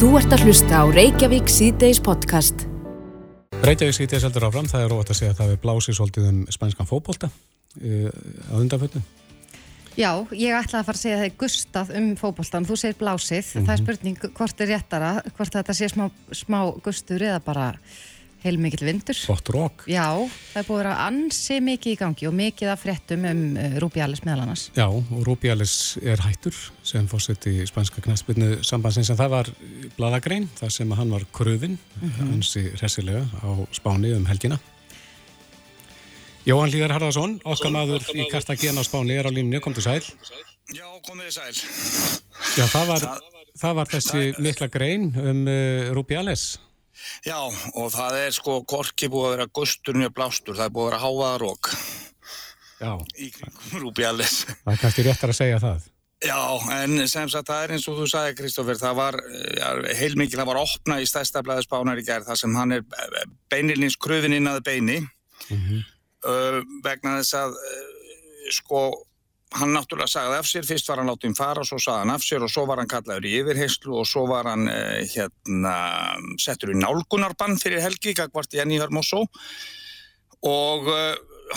Þú ert að hlusta á Reykjavík síðdeis podcast. Reykjavík síðdeis heldur áfram, það er óvægt að segja að það er blásið svolítið um spænskan fókbólta á undanfötnu. Já, ég ætlaði að fara að segja það gustað um fókbóltan, þú segir blásið, mm -hmm. það er spurning hvort er réttara, hvort þetta sé smá, smá gustur eða bara heilmikið vindur. Gott rók. Já, það er búið að vera ansi mikið í gangi og mikið af fréttum um uh, Rúbjális meðal annars. Já, og Rúbjális er hættur sem fórsett í spænska knæspilnu sambandsins en það var bladagrein, það sem hann var kröðin, mm -hmm. ansi resilega á spáni um helgina. Jóhann Líðar Harðarsson, okkar maður í Kartagena á spáni er á línu, kom til sæl. Já, komið þið sæl. Já, það var, það, það var þessi mikla grein um uh, Rúbjális. Já, og það er sko korki búið að vera gustur mjög blástur, það er búið að vera háaðarók í Rúbjális. Það er kannski réttar að segja það. Já, en sem sagt það er eins og þú sagði Kristófur, það var ja, heilmikið, það var opna í stærsta blæði spánar í gerð þar sem hann er beinilins kröfin inn að beini mm -hmm. uh, vegna þess að uh, sko hann náttúrulega sagði af sér, fyrst var hann látið um fara og svo sagði hann af sér og svo var hann kallaður í yfirheyslu og svo var hann uh, hérna settur í nálgunarbann fyrir helgi, kakvart Jenny Hörmósó og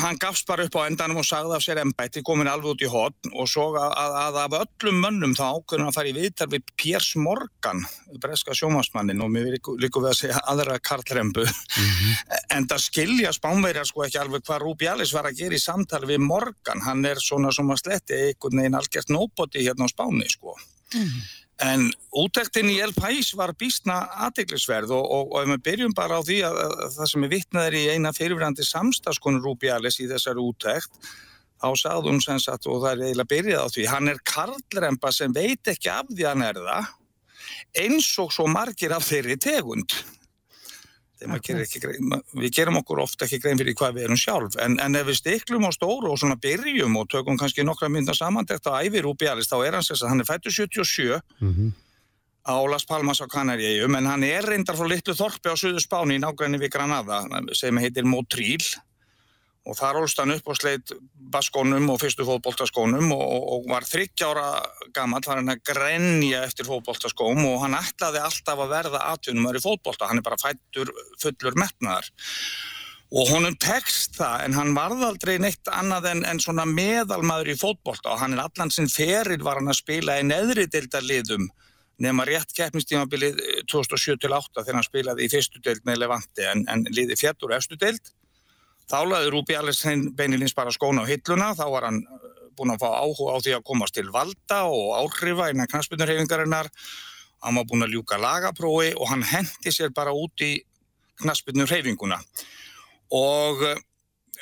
hann gafst bara upp á endanum og sagði af sér ennbætti, komin alveg út í hotn og svo að, að, að af öllum mönnum þá ákveðum að fara í viðtal við Piers Morgan, breska sjómasmannin og mér líku við að segja aðra karlrembu, mm -hmm. en það skilja spánverjar sko ekki alveg hvað Rúbi Allis var að gera í samtali við Morgan, hann er svona að sletti einhvern veginn algjört nóboti hérna á spáni sko. Mm -hmm. En útæktin í El Pais var býstna aðteglisverð og, og, og ef við byrjum bara á því að, að, að það sem er vittnaður í eina fyrirverandi samstagskonur Rúbjális í þessari útækt, þá sagði hún sem sagt og það er eiginlega byrjað á því, hann er karlremba sem veit ekki af því hann er það, eins og svo margir af þeirri tegund. Grein, við gerum okkur ofta ekki grein fyrir hvað við erum sjálf en, en ef við stiklum á stóru og svona byrjum og tökum kannski nokkra mynda samandegt á ævi Rúbjális þá er hans þess að hann er fættur 77 mm -hmm. á Las Palmas á Kanaríu en hann er reyndar frá litlu þorpi á Suðu Spáni í nágræni við Granada sem heitir Motril og þar ólst hann upp og sleitt baskónum og fyrstu fótboltaskónum og, og var þryggjára gammal, var hann að grenja eftir fótboltaskóm og hann ætlaði alltaf að verða atvinnumar í fótbolta, hann er bara fættur fullur metnaðar. Og honum tekst það en hann varð aldrei neitt annað en, en svona meðalmaður í fótbolta. Og hann er allan sinn feril var hann að spila í neðri deildarliðum nema rétt keppnistímabilið 2007-08 þegar hann spilaði í fyrstu deild með Levante en, en liði fjettur efstu deild Þá laði Rúbi Allis beinilins bara skóna á hilluna, þá var hann búin að fá áhuga á því að komast til valda og áhrifa innan knaspunurhefingarinnar, hann var búin að ljúka lagaprófi og hann hendi sér bara út í knaspunurhefinguna. Og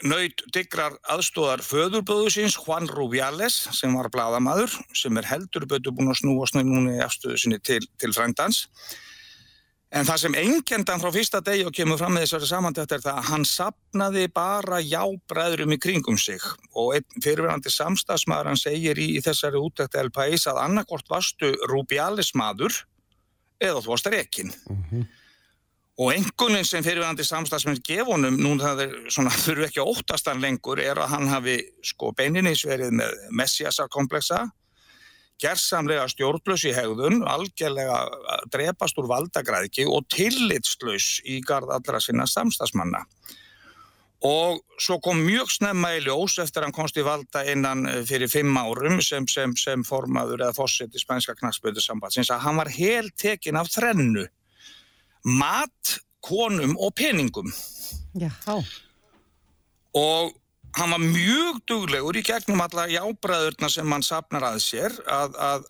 nöyt digrar aðstóðar föðurböðu síns Juan Rubiales sem var bladamadur, sem er heldur bötu búin að snúa í afstöðu sinni til, til frændans. En það sem engendan frá fyrsta degi og kemur fram með þessari samandögt er það að hann sapnaði bara jábræðurum í kringum sig og fyrirverandi samstagsmaður hann segir í, í þessari útækti El Pais að annarkort varstu Rubiales maður eða þú varst rekin. Mm -hmm. Og engunin sem fyrirverandi samstagsmenn gefunum, nú það er svona, þurfu ekki óttastan lengur, er að hann hafi sko beininis verið með messiasarkompleksa gerðsamlega stjórnlaus í hegðun, algjörlega drepast úr valdagræðki og tillitslaus í gard allra sinna samstagsmanna. Og svo kom mjög snemma í ljós eftir hann komst í valda innan fyrir fimm árum sem, sem, sem formaður eða fósitt í spænska knagsböðu sambandsins að hann var helt tekin af þrennu. Mat, konum og peningum. Já. Og hann var mjög duglegur í gegnum alla jábræðurna sem hann sapnar að sér að, að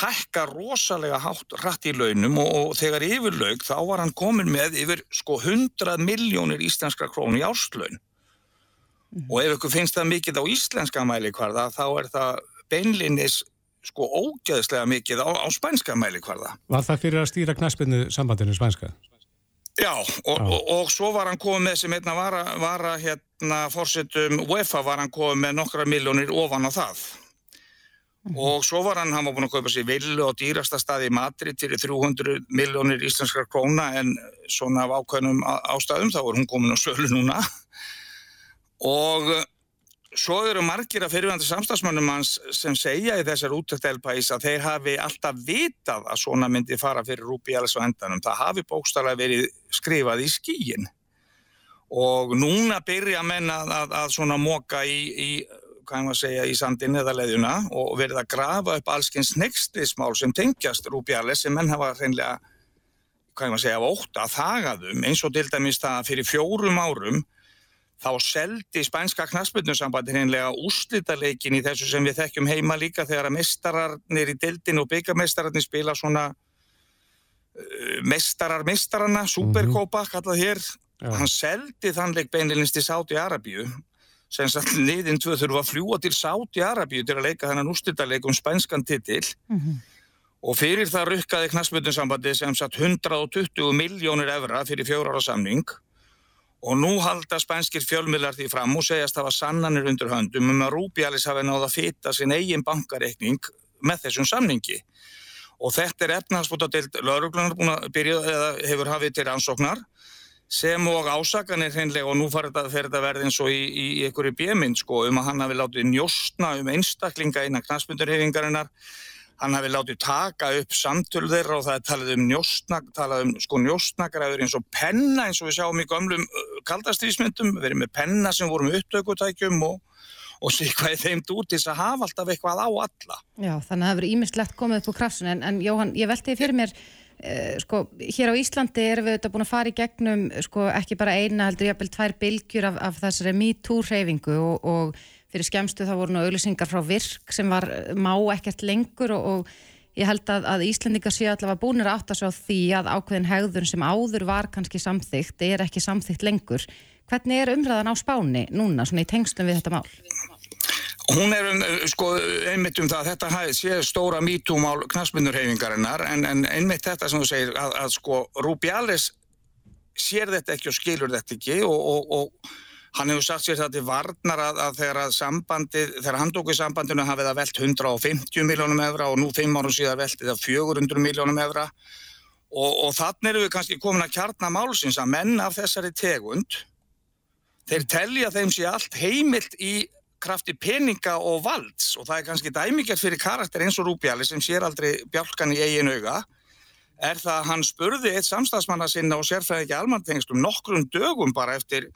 hækka rosalega hátt rætt í launum og, og þegar yfir laug þá var hann komin með yfir sko 100 miljónir íslenskra krónu í áslaun mm. og ef ykkur finnst það mikið á íslenska mælikvarða þá er það beinlinnis sko ógeðslega mikið á, á spænska mælikvarða. Var það fyrir að stýra knaspinu sambandinu spænska? Já, og, og, og svo var hann komið með sem einna var að, var að hérna fórsettum UEFA var hann komið með nokkra miljónir ofan á það. Mm. Og svo var hann, hann var búin að kaupa sér villu á dýrasta staði í Madrid fyrir 300 miljónir íslenskar króna en svona af ákveðnum ástæðum þá er hún komin á sölu núna. Og svo eru margir að fyrirvændi samstagsmönnum hans sem segja í þessar útökt elpæs að þeir hafi alltaf vitað að svona myndi fara fyrir Rúbi Ellis á endanum. Það hafi bókstarlega verið skrifað í skíin og núna byrja menn að, að, að svona móka í, í hvað maður segja, í sandin eða leðjuna og verið að grafa upp allskins nextlismál sem tengjast Rúbi Ellis sem menn hafa hreinlega, hvað maður segja, óta að þagaðum eins og til dæmis það fyrir fjórum árum þá seldi spænska knasputnusambandi hreinlega úslítaleikin í þessu sem við þekkjum heima líka þegar að mestararnir í dildin og byggamestararnir spila svona uh, mestarar mestarana, superkópa kallað hér, Já. hann seldi þannleik beinleginst í Sáti Arabíu sem satt liðin tvö þurfa að fljúa til Sáti Arabíu til að leika þennan úslítaleik um spænskan titill og fyrir það rukkaði knasputnusambandi sem satt 120 miljónir evra fyrir fjóra ára samning Og nú halda spænskir fjölmiðlar því fram og segjast hafa sannanir undir höndum um að Rúbjális hafi náða að fýta sin eigin bankareikning með þessum samningi. Og þetta er lauruglunar að byrja eða hefur hafið til ansóknar sem og ásakanir hreinlega og nú fer þetta, fer þetta verði eins og í, í, í einhverju bjömynd sko um að hann hafi látið njóstna um einstaklinga innan knastmyndurhefingarinnar hann hafi látið taka upp samtölu þeirra og það er talað um njóstnak, talað um sko eins og penna eins og við sjáum í gömlum kaldastrísmyndum, verið með penna sem voru með upptökutækjum og, og sé hvað er þeimt út til þess að hafa alltaf eitthvað á alla. Já, þannig að það hefur ímyndslegt komið upp úr krafsun en, en Jóhann, ég velti því fyrir mér uh, sko, hér á Íslandi erum við auðvitað búin að fara í gegnum sko, ekki bara eina heldur jafnvel tvær bylgjur af, af þessari MeToo hreyfingu og, og fyrir skemstu þá voru nú auðlýsingar frá virk sem var má ekkert lengur og, og ég held að, að Íslandingar séu allavega búinir að átta á því að ákveðin hegðun sem áður var kannski samþygt er ekki samþygt lengur. Hvernig er umræðan á spáni núna, svona í tengslum við þetta mál? Hún er um, sko, einmitt um það að þetta sé stóra mítúmál knastmyndurhefingarinnar en, en einmitt þetta sem þú segir að, að sko Rúbjális sér þetta ekki og skilur þetta ekki og, og, og hann hefur sagt sér það til varnar að, að þegar að sambandið, þegar hann tók í sambandinu hafið það velt 150 miljónum evra og nú fimm árum síðan veltið það 400 miljónum evra. Og, og þannig erum við kannski komin að kjarna málsins að menn af þessari tegund þeir telja þeim sé allt heimilt í krafti peninga og valds. Og það er kannski dæmikert fyrir karakter eins og Rúbjali sem sér aldrei bjálkan í eigin auga er það að hann spurði eitt samstagsmanna sinna og sérfræði ekki almantengslum nokkrum dögum bara eftir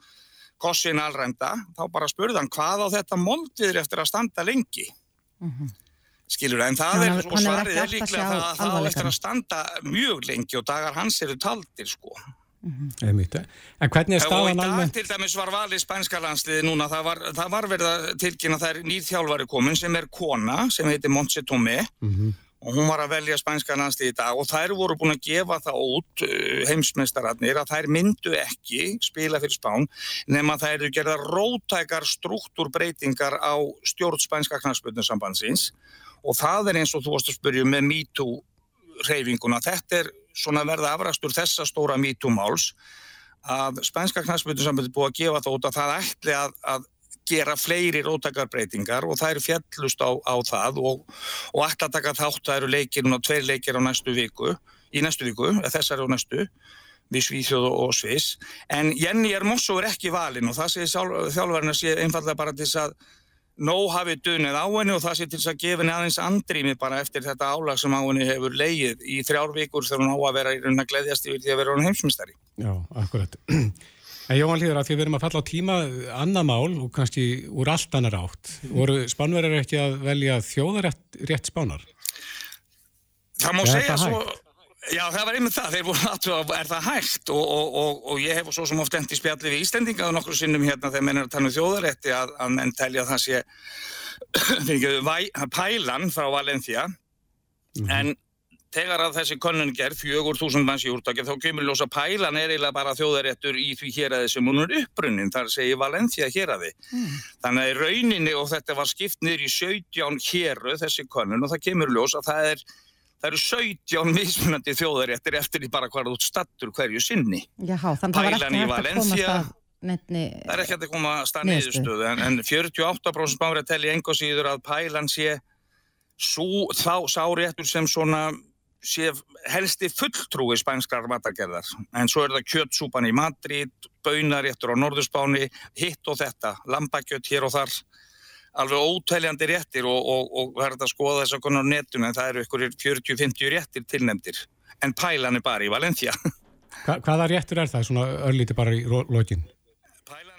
kossin alrænda, þá bara spurði hann hvað á þetta moldviður eftir að standa lengi? Skilur en það Hann er svo svarið er líklega það að það á eftir að standa mjög lengi og dagar hans eru taldir sko. Einmitt. En hvernig er Og í staðan dag almennt? til dæmis var valið spænska landsliði núna, það var, það var verið að tilkynna það er nýr þjálfari komin sem er kona sem heitir Montse Tomé og hún var að velja spænska landsliði í dag og þær voru búin að gefa það út uh, heimsmeistararnir að þær myndu ekki spila fyrir spán nema það eru gerða rótækar struktúrbreytingar á stjórn spænska knarspöldinsambandsins og það er eins og þú varst að spyrja um með MeToo reyfinguna. Þetta er svona verða afræstur þessa stóra MeToo-máls að spænska knastmyndusambandi búið að gefa það út að það ætli að, að gera fleiri rótakarbreytingar og það eru fjallust á, á það og, og að taka þátt, það eru leikir núna, tveir leikir á næstu viku, í næstu viku, eða þessari á næstu, við Svíþjóð og, og Sviss. En Jenny Hermoso er ekki valin og það segir þjálfarinn að sé einfallega bara til þess að nóg hafi dunið á henni og það sé til þess að gefa henni aðeins andrými bara eftir þetta álag sem á henni hefur leið í þrjár vikur þegar hún á að vera í raun að gleðjast yfir því að vera hún heimsmyndstari. Já, akkurat. En Jóhann Hlýður, að því við erum að falla á tíma annað mál og kannski úr allt annar átt. Voru spánverðar ekki að velja þjóðarétt rétt spánar? Það má Er segja það svo... Já, það var einmitt það, þeir voru aðtöða, er það hægt? Og, og, og, og ég hef svo sem oft endi spjalli við Íslendinga og nokkru sinnum hérna þegar menn er að tala um þjóðarétti að, að menn telja að það sé fyrir ekki, pælan frá Valencia. En þegar að þessi könnun gerð, fjögur þúsund manns í úrtakið, þá kemur ljósa pælan er eiginlega bara þjóðaréttur í því héræði sem hún er upprunnin, þar segir Valencia héræði. Þannig að rauninni, og þetta var skipt niður í 17 héru þessi könnun og það kemur ljós að það er Það eru 17 mismunandi þjóðaréttir eftir því bara ert stattur hverju sinni. Að var Pælan í að Valencia. að nefni... Það er ekki að koma að stað Niðurstöðu. en, en 48% bári að telja enga síður að pælan sé sú, þá sáréttur sem svona sé helsti fulltrúi spænskar matargerðar. En svo er það kjötsúpan í Madrid, baunaréttur á Norðurspáni, hitt og þetta, lambakjött hér og þar. alveg ótæljandi réttir og, og, og verða að skoða þess að konar netun en það eru ykkur 40-50 réttir tilnemdir en pælan er bara í Valencia. Hva, hvaða réttur er það, svona örlíti bara í lokin?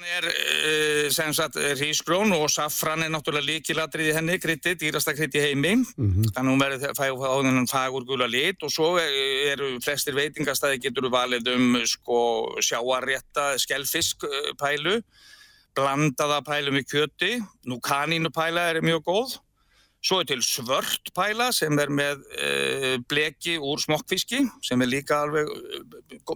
Er uh, sem sagt hrísgrón og safran er náttúrulega líkilatrið í henni, krytti, dýrasta krytti heimi. Mm -hmm. þannig að hún verður á þennan fagur gula lit og svo eru flestir veitingastæði getur valið um sko sjáarrétta skelfisk pælu blandaða pælum í kjöti, nú kanínupæla er mjög góð, svo er til svört pæla sem er með e, bleki úr smokkfiski sem er líka alveg e,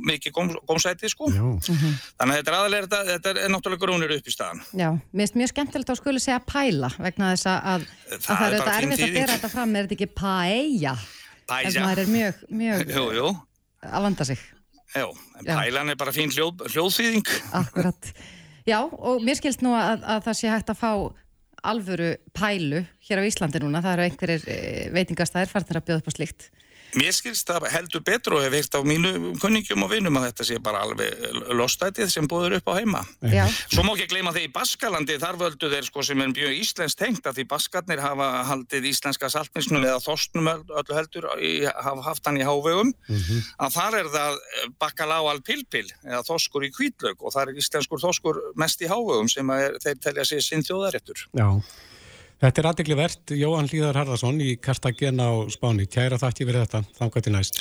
mikið gómsæti sko. Mm -hmm. Þannig að þetta er aðalega, þetta, þetta er náttúrulega grúnir upp í staðan. Já, mér finnst mjög skemmtilegt að skuli segja pæla vegna þess að, að það, það er þetta erfitt að bera þetta fram, er þetta ekki paella? Paella. En það er mjög, mjög jú, jú. að vanda sig. Já, en pælan er bara fín hljóð, hljóðþýðing. Akkurat. Já, og mér skilst nú að, að það sé hægt að fá alvöru pælu hér á Íslandi núna. Það eru einhverjir eh, veitingastæðir farnir að bjóða upp á slikt. Mér skilst það heldur betur og hef heilt á mínu kunningjum og vinnum að þetta sé bara alveg lostætið sem búður upp á heima. Já. Svo má ekki gleyma því í Baskalandi þar völdu þeir sko sem er mjög íslensk tengt að því Baskarnir hafa haldið íslenska saltminsnum eða þostnum öllu heldur í, hafa haft hann í hávegum mm -hmm. að þar er það bakaláal pilpil eða þoskur í kvítlög og þar er íslenskur þoskur mest í hávegum sem er, þeir telja sér sinn þjóðaréttur. Já. Þetta er aðdegli verðt, Jóhann Hlíðar Harðarsson í Kartagena á Spáni. Kæra þakki fyrir þetta, þangar til næst.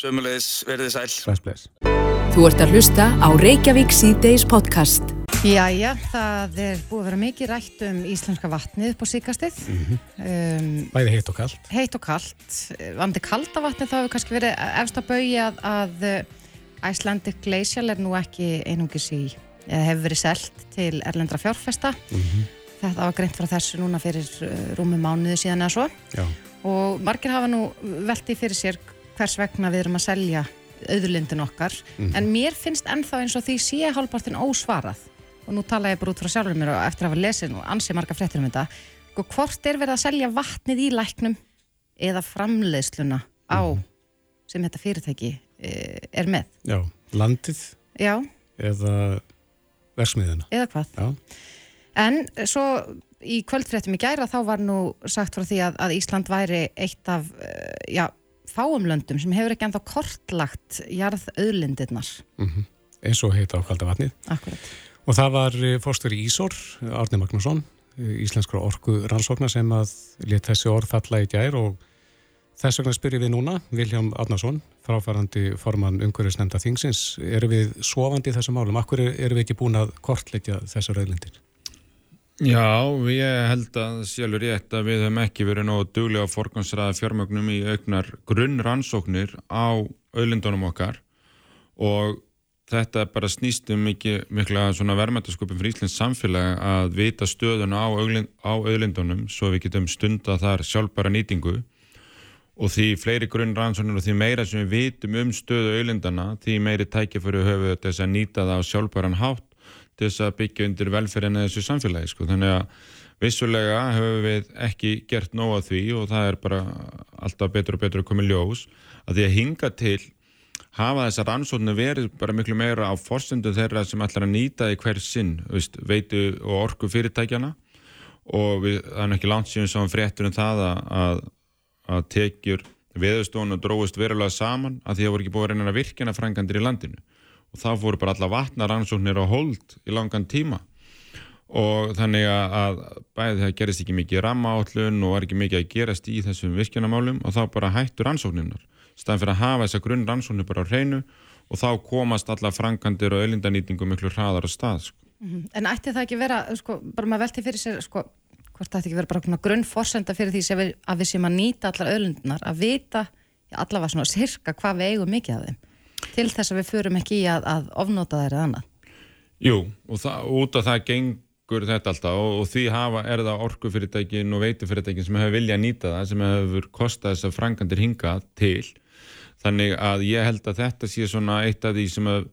Sömulegis, verðið sæl. Bless. Þú ert að hlusta á Reykjavík C-Days podcast. Jæja, það er búið að vera mikið rætt um íslenska vatnið upp á síkastið. Mm -hmm. um, Bæði heitt og kallt. Heitt og kallt. Vandi kalda vatnið þá hefur kannski verið efst að baugja að, að Icelandic Glacial er nú ekki einungis í, eða hefur verið selt til erlendra fjárfesta. Mm -hmm. Þetta var greint frá þessu núna fyrir uh, rúmi mánuði síðan eða svo Já. og margir hafa nú veltið fyrir sér hvers vegna við erum að selja auðurlindin okkar mm. en mér finnst ennþá eins og því sé hálfpartin ósvarað og nú tala ég bara út frá sjálfur mér og eftir að hafa lesið og ansið marga fréttir um þetta og hvort er verið að selja vatnið í læknum eða framleiðsluna á mm. sem þetta fyrirtæki e, er með Já, landið Já. eða versmiðina eða hvað Já En svo í kvöldfréttum í gæra þá var nú sagt frá því að, að Ísland væri eitt af uh, já, fáumlöndum sem hefur ekki ennþá kortlagt jarðauðlindirnar. Mm -hmm. Eins og heita á kalda vatnið. Akkurat. Og það var eh, fórstur í Ísor, Árni Magnússon, eh, íslenskra orku rannsóknar sem að let þessi orð falla í gær og þess vegna spyrir við núna, Viljám Adnarsson, fráfærandi formann umhverjusnefnda þingsins, eru við sofandi í þessum málum? Akkur eru við ekki búin að kortleggja þessar auðlindir? Já, ég held að sjálfur rétt að við hefum ekki verið nógu duglega forgansraða fjármögnum í auknar grunnrannsóknir á auðlindunum okkar og þetta bara snýst um mikið, mikla verðmættasköpum fyrir Íslands samfélag að vita stöðuna á, auðlind, á auðlindunum svo við getum stunda þar sjálfbara nýtingu og því fleiri grunnrannsóknir og því meira sem við vitum um stöðu auðlindana því meiri tækiföru höfu þess að nýta það á sjálfbaran hátt til þess að byggja undir velferðinu þessu samfélagi sko. þannig að vissulega hefur við ekki gert nóga því og það er bara alltaf betur og betur að koma í ljós. Að því að hinga til hafa þessar ansóknu verið bara miklu meira á forsendu þeirra sem ætlar að nýta í hver sinn, veist, veitu og orku fyrirtækjana og við, það er ekki langt síðan sem fréttur um það að, að tekjur veðustofun og dróðust verulega saman að því að það voru ekki búið að reyna að virkjana frangandir í landinu og þá fóru bara alla vatnaransóknir á hold í langan tíma og þannig að bæði það gerist ekki mikið rammaállun og var ekki mikið að gerast í þessum virkjunamálum og þá bara hættur rannsóknirnar staðan fyrir að hafa þessa grunn rannsóknir bara á hreinu og þá komast alla frangandir og ölindanýtingu miklu hraðar á stað sko. -hmm. En ætti það ekki vera, sko, bara maður velti fyrir sér sko, hvort það ætti ekki vera bara grunn fórsenda fyrir því við, að við séum að nýta allar ölindunar, að vita allavega svona sirka hvað við eigum mikið af þeim til þess að við förum ekki í að, að ofnóta þeirra annað. Jú, og það, út af það gengur þetta alltaf og, og því hafa, er það orkufyrirtækin og veitufyrirtækin sem hefur viljað nýta það, sem hefur kostað þess að frangandir hinga til. Þannig að ég held að þetta sé svona eitt af því sem að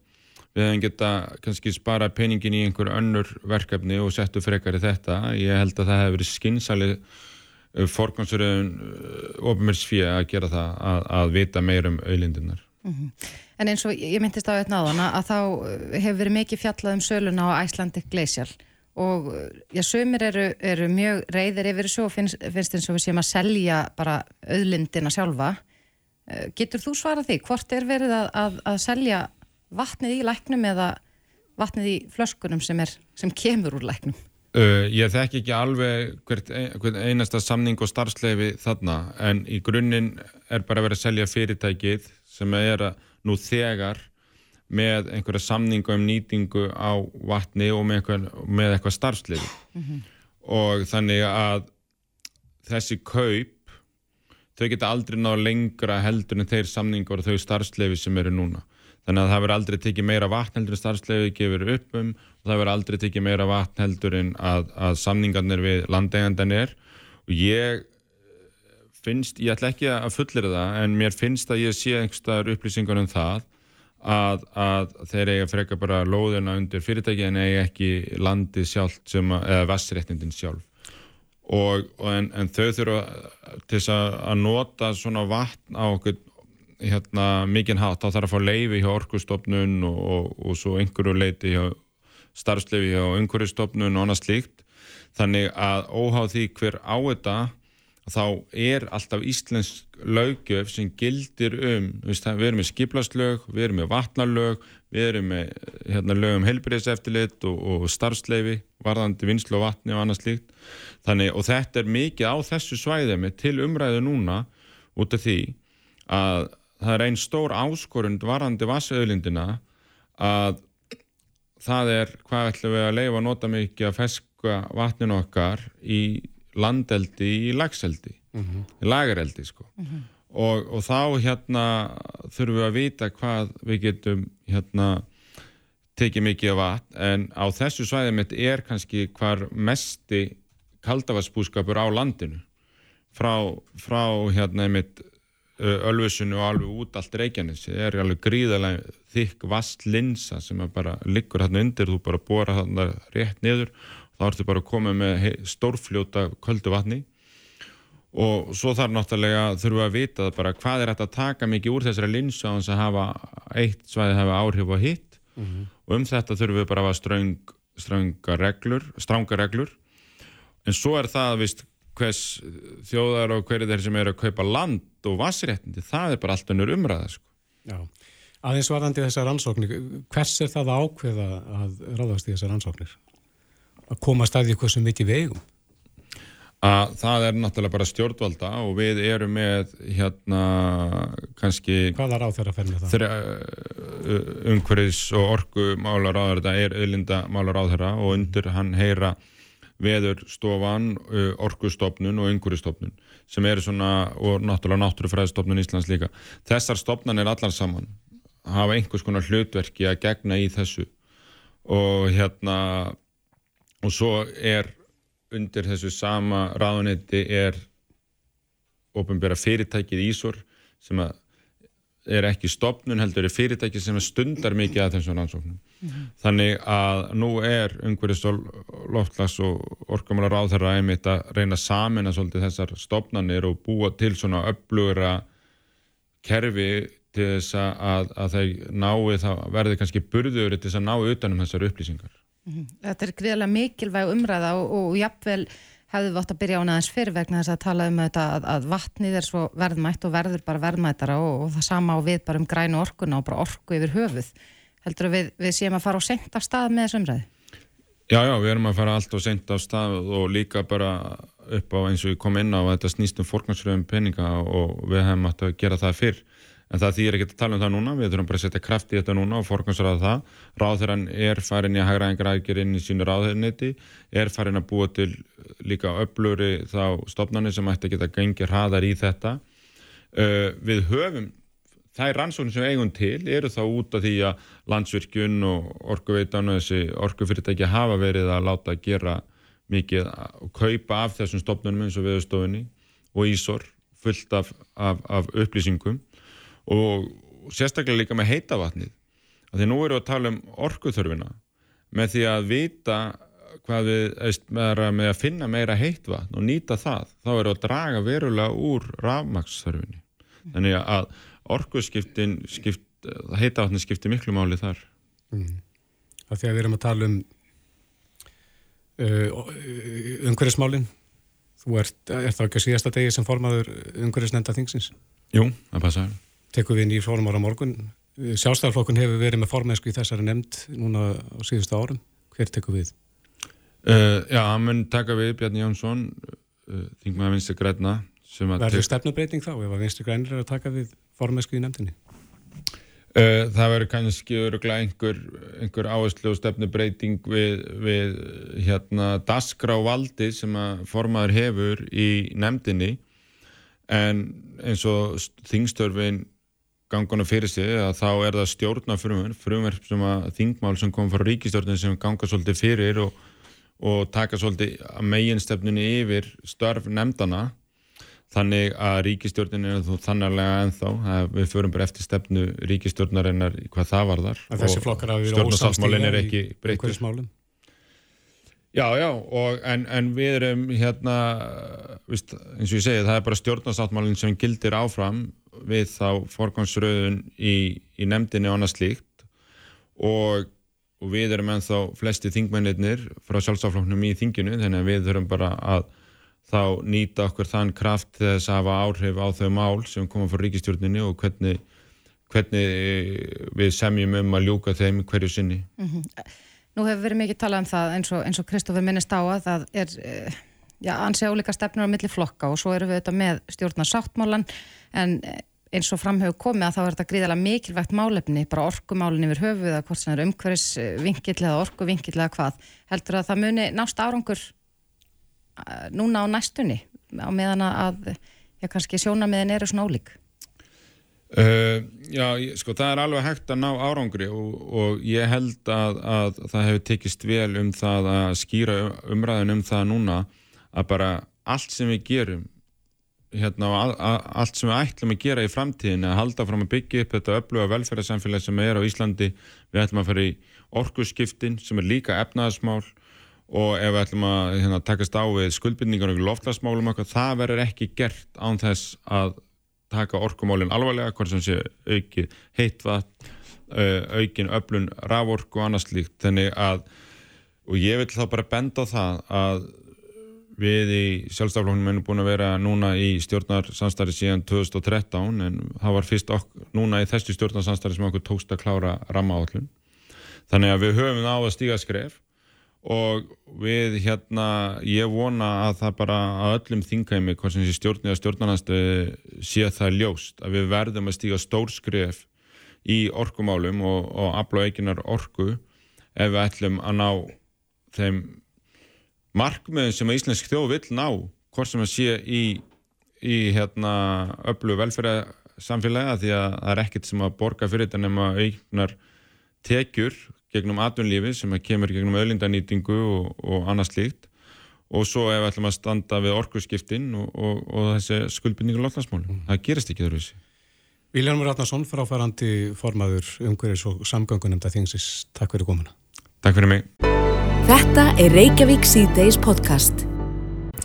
við hefum geta kannski spara peningin í einhver önnur verkefni og settu frekar í þetta. Ég held að það hefur verið skynnsalið uh, forgansverðun uh, ofumirsfíð að gera það að, að vita meir um auðlindunar. Mm -hmm. En eins og ég myndist á þetta náðana að þá eh, hefur verið mikið fjallað um söluna á Icelandic Glacial og já, sömur eru, eru mjög reyðir yfir þessu og finnst, finnst eins og við séum að selja bara auðlindina sjálfa. Eh, getur þú svarað því? Hvort er verið að, að, að selja vatnið í læknum eða vatnið í flöskunum sem, er, sem kemur úr læknum? Uh, ég þekk ekki alveg hvert, hvert einasta samning og starfsleifi þarna en í grunninn er bara verið að selja fyrirtækið sem er að nú þegar með einhverja samningu um nýtingu á vatni og með, einhver, með eitthvað starfsleifi mm -hmm. og þannig að þessi kaup þau geta aldrei ná lengra heldur en þeir samningur og þau starfsleifi sem eru núna þannig að það verður aldrei tekið meira vatn heldur en starfsleifi gefur upp um og það verður aldrei tekið meira vatn heldur en að, að samningarnir við landegandan er og ég finnst, ég ætla ekki að fullir það en mér finnst að ég sé einhverstaðar upplýsingar um það að, að þeir eiga freka bara lóðina undir fyrirtæki en eiga ekki landi sjálf sem að, eða vassréttindin sjálf. Og, og en, en þau þurfa til þess að nota svona vatn á okkur hérna, mikinn hátt, þá þarf að fá leifi hjá orkustofnun og, og, og svo einhverju leiti hjá starfslefi hjá umhverjastofnun og annað slíkt. Þannig að óháð því hver á þetta þá er alltaf íslensk lögjöf sem gildir um við erum með skiplaslög, við erum með vatnarlög, við erum með hérna, lög um helbriðseftillit og, og starfsleifi, varðandi vinslu og vatni og annað slíkt. Þannig og þetta er mikið á þessu svæði með til umræðu núna út af því að það er einn stór áskorund varandi vassauðlindina að það er hvað ætlum við að leifa að nota mikið að feska vatninu okkar í landeldi í lagseldi, mm -hmm. í lagareldi sko. Mm -hmm. og, og þá hérna þurfum við að vita hvað við getum hérna tekið mikið af vatn en á þessu svæði mitt er kannski hvar mesti kaldavarsbúskapur á landinu frá, frá hérna mitt Ölfusinu og alveg út allt Reykjanes það er alveg gríðarlega þykk vast linsa sem bara liggur hérna undir þú bara bóra hérna rétt niður þá ertu bara að koma með stórfljóta köldu vatni og svo þarf náttúrulega þurfum við að vita bara hvað er þetta að taka mikið úr þessari linsa á þess að hafa eitt svæði hafa áhrif á hitt mm -hmm. og um þetta þurfum við bara að hafa ströng, strönga reglur, stránga reglur en svo er það vist hvers þjóðar og hverju þeir sem eru að kaupa land og vassréttindi, það er bara allt önnur umræða sko. Já, aðeins varðandi þessar rannsóknir, hvers er það ákveða að ráðast í þessar rannsóknir? Að koma staðið eitthvað sem mikið vegum? Að það er náttúrulega bara stjórnvalda og við erum með hérna kannski Hvaða ráð þeirra með það? Umhverjus og orgu málar á þeirra, er auðlinda málar á þeirra og undir hann heyra veðurstofan, orkustofnun og ynguristofnun sem eru svona, og náttúrulega náttúrufræðistofnun Íslands líka. Þessar stofnan er allar saman, hafa einhvers konar hlutverki að gegna í þessu og hérna og svo er undir þessu sama ráðanetti er ofinbæra fyrirtækið Ísor sem að er ekki stopnun heldur er fyrirtæki sem stundar mikið að þessum rannsóknum. Mm -hmm. Þannig að nú er umhverjast og loftlags og orkamálar á þeirra einmitt að reyna samin að svolítið þessar stopnanir og búa til svona upplugra kerfi til þess að, að þeir nái það verði kannski burður til þess að ná utanum þessar upplýsingar. -hmm. Þetta er greiðilega mikilvæg umræða og, og jafnvel hefðu við átt að byrja án aðeins fyrir vegna þess að tala um þetta að, að vatnið er svo verðmætt og verður bara verðmættara og, og það sama á við bara um grænu orkuna og bara orku yfir höfuð. Heldur við, við séum að fara á sent af stað með þessu umræði? Já, já, við erum að fara allt á sent af stað og líka bara upp á eins og við komum inn á að þetta snýst um fórkvæmsröðum peninga og við hefum átt að gera það fyrr en það þýr ekki að tala um það núna, við þurfum bara að setja kraft í þetta núna og forgansraða það. Ráðherran er farin í að hægra engar aðgjör inn í sínu ráðherrniti, er farin að búa til líka öfluri þá stopnarnir sem ætti að geta gengið hraðar í þetta. Uh, við höfum, þær rannsóknir sem eigum til eru þá út af því að landsvirkjun og orkuveitan og þessi orkufyrirtæki hafa verið að láta að gera mikið og kaupa af þessum stopnarnum eins og viðstofinni og ísor fullt af, af, af upplýsingum og sérstaklega líka með heita vatnið því nú erum við að tala um orkuþörfina með því að vita hvað við með að finna meira heitt vatn og nýta það þá erum við að draga verulega úr rafmaksþörfinni þannig að orkuskiptin skipt, heita vatni skiptir miklu máli þar. Mm. Því að við erum að tala um uh, umhverfismálinn þú ert, er það ekki að síðasta degi sem formaður umhverfisnenda þingsins? Jú, það passa Tekum við nýjur formar á morgun Sjálfstæðarflokkun hefur verið með formensku í þessari nefnd núna á síðustu árum hver tekum við? Uh, já, hann mun taka við Bjarni Jónsson uh, þingmaður vinstu græna Verður stefnubreiting þá ef að vinstu grænir er að taka við formensku í nefndinni? Uh, það verður kannski einhver, einhver áherslu og stefnubreiting við, við hérna daskra og valdi sem að formaður hefur í nefndinni en eins og þingstörfin gangana fyrir sig að þá er það stjórna frumverf, frumverf sem að þingmál sem kom frá ríkistjórnin sem ganga svolítið fyrir og, og taka svolítið meginstefnunni yfir störf nefndana Þannig að ríkistjórnin er þú þannarlega ennþá, við förum bara eftir stefnu ríkistjórnarinnar hvað það var þar. Hafi verið ósamstíða í einhverjum Já, já, og, en, en við erum hérna, vist, eins og ég segi, það er bara stjórnarsáttmálinn sem gildir áfram við þá forgangsröðun í, í nefndinni og annað slíkt og, og við erum ennþá flesti þingmennir frá sjálfsáfloknum í þinginu, þannig að við þurfum bara að þá nýta okkur þann kraft þess að hafa áhrif á þau mál sem koma frá ríkistjórninni og hvernig, hvernig við semjum um að ljúka þeim hverju sinni. Mm -hmm. Nú hefur verið mikið talað um það eins og Kristófur minnist á að það er eh, já, ansi álíka stefnur á milli flokka og svo eru við þetta með stjórnar sáttmálan en eh, eins og framhefur komið að þá er þetta gríðalega mikilvægt málefni, bara orkumálinn yfir höfuð að hvort sem er umhverfisvinkill eða orkuvinkill eða hvað. Heldur að það muni nást árangur núna á næstunni á meðan að já, kannski sjónamiðin eru svona ólík uh, Já, sko það er alveg hægt að ná árangri og, og ég held að, að það hefur tekist vel um það að skýra umræðin um það núna að bara allt sem við gerum hérna og allt sem við ætlum að gera í framtíðin að halda fram að byggja upp þetta öfluga velferðarsamfélag sem er á Íslandi. Við ætlum að fara í orkusskiptin sem er líka efnaðasmál og ef við ætlum að hérna, takast á við skuldbyrningar og loftlagsmálum okkar, það verður ekki gert án þess að taka orkumálinn alvarlega, hvort sem sé auki heitvað, aukin öflun raforku og annars líkt þannig að, og ég vil þá bara benda það að við í sjálfstafloknum erum búin að vera núna í stjórnarsamstæri síðan 2013 en það var fyrst okkur, núna í þessu stjórnarsamstæri sem okkur tókst að klára rammaállun þannig að við höfum á að stíga skref og við hérna, ég vona að það bara að öllum þingheimi, hvað sem sé stjórn eða stjórnarnarstöðu sé það ljóst að við verðum að stíga stórskref í orkumálum og, og aflá eiginar orku ef við ætlum að ná þeim markmiðin sem að Íslensk þjóð vil ná, hvort sem að sé í, í hérna öllu velferðarsamfélagi því að það er ekkert sem að borga fyrir þetta nema eignar tekjur gegnum atvinnlífi sem kemur gegnum öðlindanýtingu og, og annað slíkt og svo ef við ætlum að standa við orkusskiptin og, og, og þessi skuldbindningur lotnarsmál. Mm. Það gerist ekki þurfis. Viljónur Ratnarsson, fráfærandi formaður umhverjus og samgöngunemnda þingsis. Takk fyrir komuna. Takk fyrir mig. Þetta er Reykjavík C-Days podcast.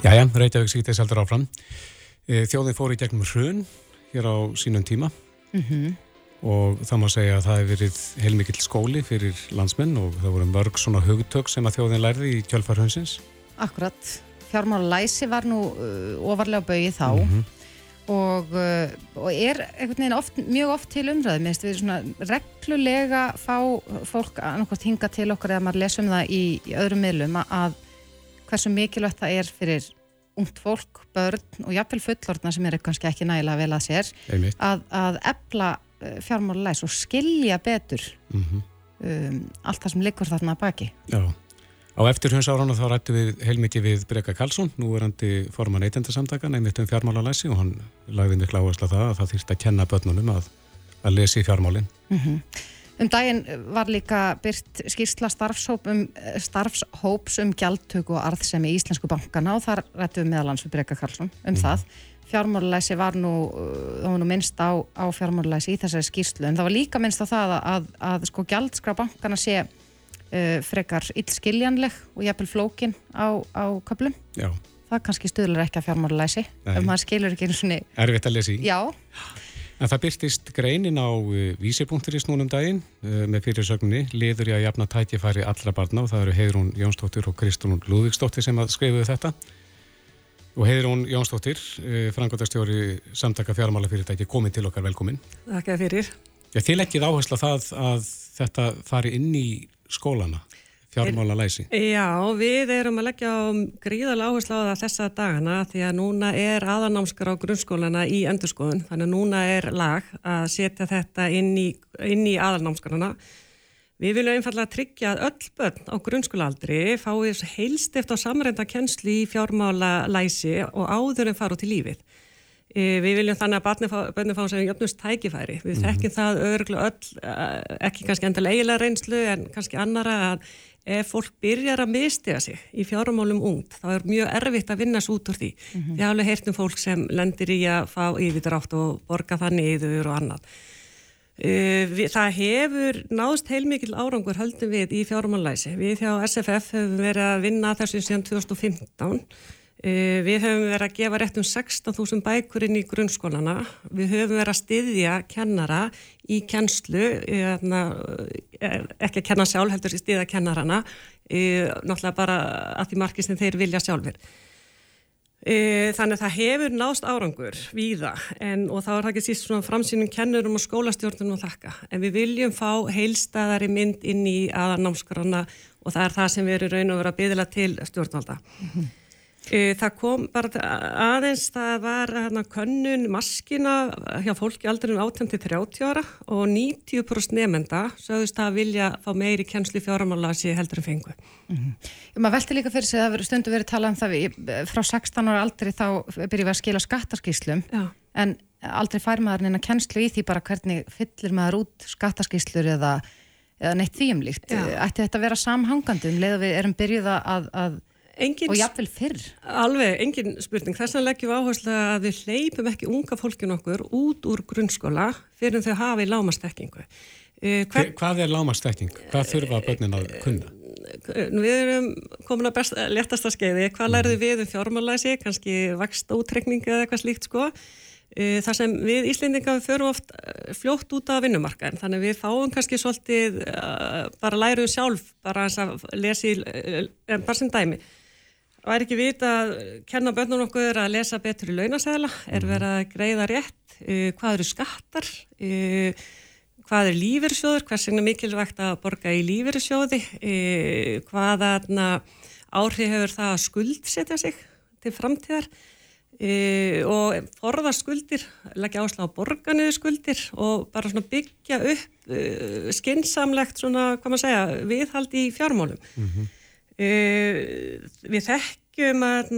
Jæja, Reykjavík C-Days heldur áfram. Eh, þjóðin fór í gegnum hrun hér á sínum tíma. Mhm. Mm og það má segja að það hefur verið heilmikill skóli fyrir landsmenn og það voru mörg svona hugtök sem að þjóðin lærði í kjölfarhaunsins. Akkurat, fjármálalæsi var nú uh, ofarlega bauði þá mm -hmm. og, uh, og er einhvern veginn oft, mjög oft til umræði, minnst við svona reglulega fá fólk annarkvæmt hinga til okkar eða maður lesum það í, í öðrum miðlum að hversu mikilvægt það er fyrir ungt fólk, börn og jafnvel fullorðna sem eru kannski ekki nægilega vel að sér að, að ebla Eh, fjármálulegs og skilja betur mm -hmm. um, allt það sem liggur þarna baki Já, á eftir hans ára þá rættu við heilmikið við Breka Karlsson nú er hann til forman eittendarsamtaka nefnitt um fjármálulegsi og hann lagði miklu áherslu að það að það þýrst að kenna börnunum að, að lesi fjármálin mm -hmm. Um daginn var líka byrt skýrsla starfshóp um, starfshóps um gjaldtöku og arðsemi í Íslensku bankana og þar rættu við meðalans við Breka Karlsson um mm -hmm. það fjármálulæsi var nú, uh, það var nú minnst á, á fjármálulæsi í þessari skýrslu. En það var líka minnst á það að, að, að sko gjaldskra bankana sé uh, frekar illskiljanleg og jæfnvel flókin á, á köplum það kannski stuðlar ekki að fjármálulæsi ef maður skilur ekki einu svoni Erfitt að lesi Já, En það byrtist greinin á uh, vísipunkturist núnum daginn uh, með fyrirsögninni liður ég að jafna tækifæri allra barna og það eru Heiðrún Jónsdóttir og Kristún Lúðvíksdóttir sem að skrifuðu þetta og Heiðrún Jónsdóttir, uh, frangotastjóri samtaka fjármálafyrirtæki, komin til okkar velkomin. Takk fyrir. Já, þið leggjið áherslu það að þetta fari inn í skólana fjármála læsi. Já, við erum að leggja á gríðalega áherslu á það þessa dagana því að núna er aðanámskar á grunnskólana í endurskoðun þannig að núna er lag að setja þetta inn í, í aðanámskarana. Við viljum einfallega tryggja að öll börn á grunnskólaaldri fáið heilstift á samrenda kennslu í fjármála læsi og áður en fara út í lífið. E, við viljum þannig að börnum fá sem jöfnust tækifæri. Við -hmm. þekkjum það örglu öll, ekki kannski endilega eiginlega reynslu en kannski annara að ef fólk byrjar að mistiða sig í fjármálum ungt, þá er mjög erfitt að vinna svo út úr því. -hmm. Við hafum heyrtum fólk sem lendir í að fá yfirdrátt og borga það niður og annað. Við, það hefur náðst heilmikil árangur höldum við í fjármálæsi. Við hjá SFF hefum verið að vinna þessum síðan 2015 Eh, við höfum verið að gefa rétt um 16.000 bækur inn í grunnskólana. Við höfum verið að styðja kennara í kennslu, eh, ekki að kenna sjálf, heldur að styðja kennarana, eh, náttúrulega bara að því margir sem þeir vilja sjálfur. Þannig að það hefur nást árangur víða en, og þá er það ekki síst svona framsýnum kennurum og skólastjórnum og þakka. En við viljum fá heilstæðari mynd inn í aðanámskrona og það er það sem við erum raun og verið að byðla til stjórnvalda. Mm -hmm. E, það kom bara aðeins, það var hana, könnun maskina hjá fólki aldrei um 18-30 ára og 90% nefnda sögðust að vilja fá meiri kennslu fjáramála sem heldur en fengu. Mm -hmm. Maður velti líka fyrir sig að það stundu verið talað um það við, frá 16 ára aldrei þá byrjum við að skila skattaskíslum Já. en aldrei fær maður neina kennslu í því bara hvernig fyllir maður út skattaskíslur eða, eða neitt þýjumlíkt. Ætti þetta að vera samhangandi um leið að við erum byrjuð að, að Engin, og jafnvel fyrr. Alveg, engin spurning. Þess vegna leggjum við áherslu að við hleypum ekki unga fólkin okkur út úr grunnskóla fyrir þau hafi lámastekkingu. Uh, hver... Hvað er lámastekking? Hvað þurfa börnin að kunna? Eh, við erum komin að letasta skeiði. Hvað lærðu mhm. við um fjármálæsi? Kannski vakst ótrekninga eða eitthvað slíkt sko. Uh, þar sem við Íslendinga förum oft fljótt út af vinnumarkaðin. Þannig við fáum kannski svolítið bara læruðum sjálf bara að lesa í, bara sem dæmi væri ekki vita að kenna bönnum okkur að lesa betur í launasæðla, er mhm. verið að greiða rétt, uh, hvað eru skattar, uh, hvað er lífyrsjóður, hvers vegna mikilvægt að borga í lífyrsjóði, uh, hvaða áhrif hefur það að skuldsetja sig til framtíðar og forða skuldir, leggja áslá á borganiðu skuldir og bara byggja upp skinsamlegt svona, hvað maður segja, viðhaldi í fjármálum. Mm -hmm. Uh, við þekkjum að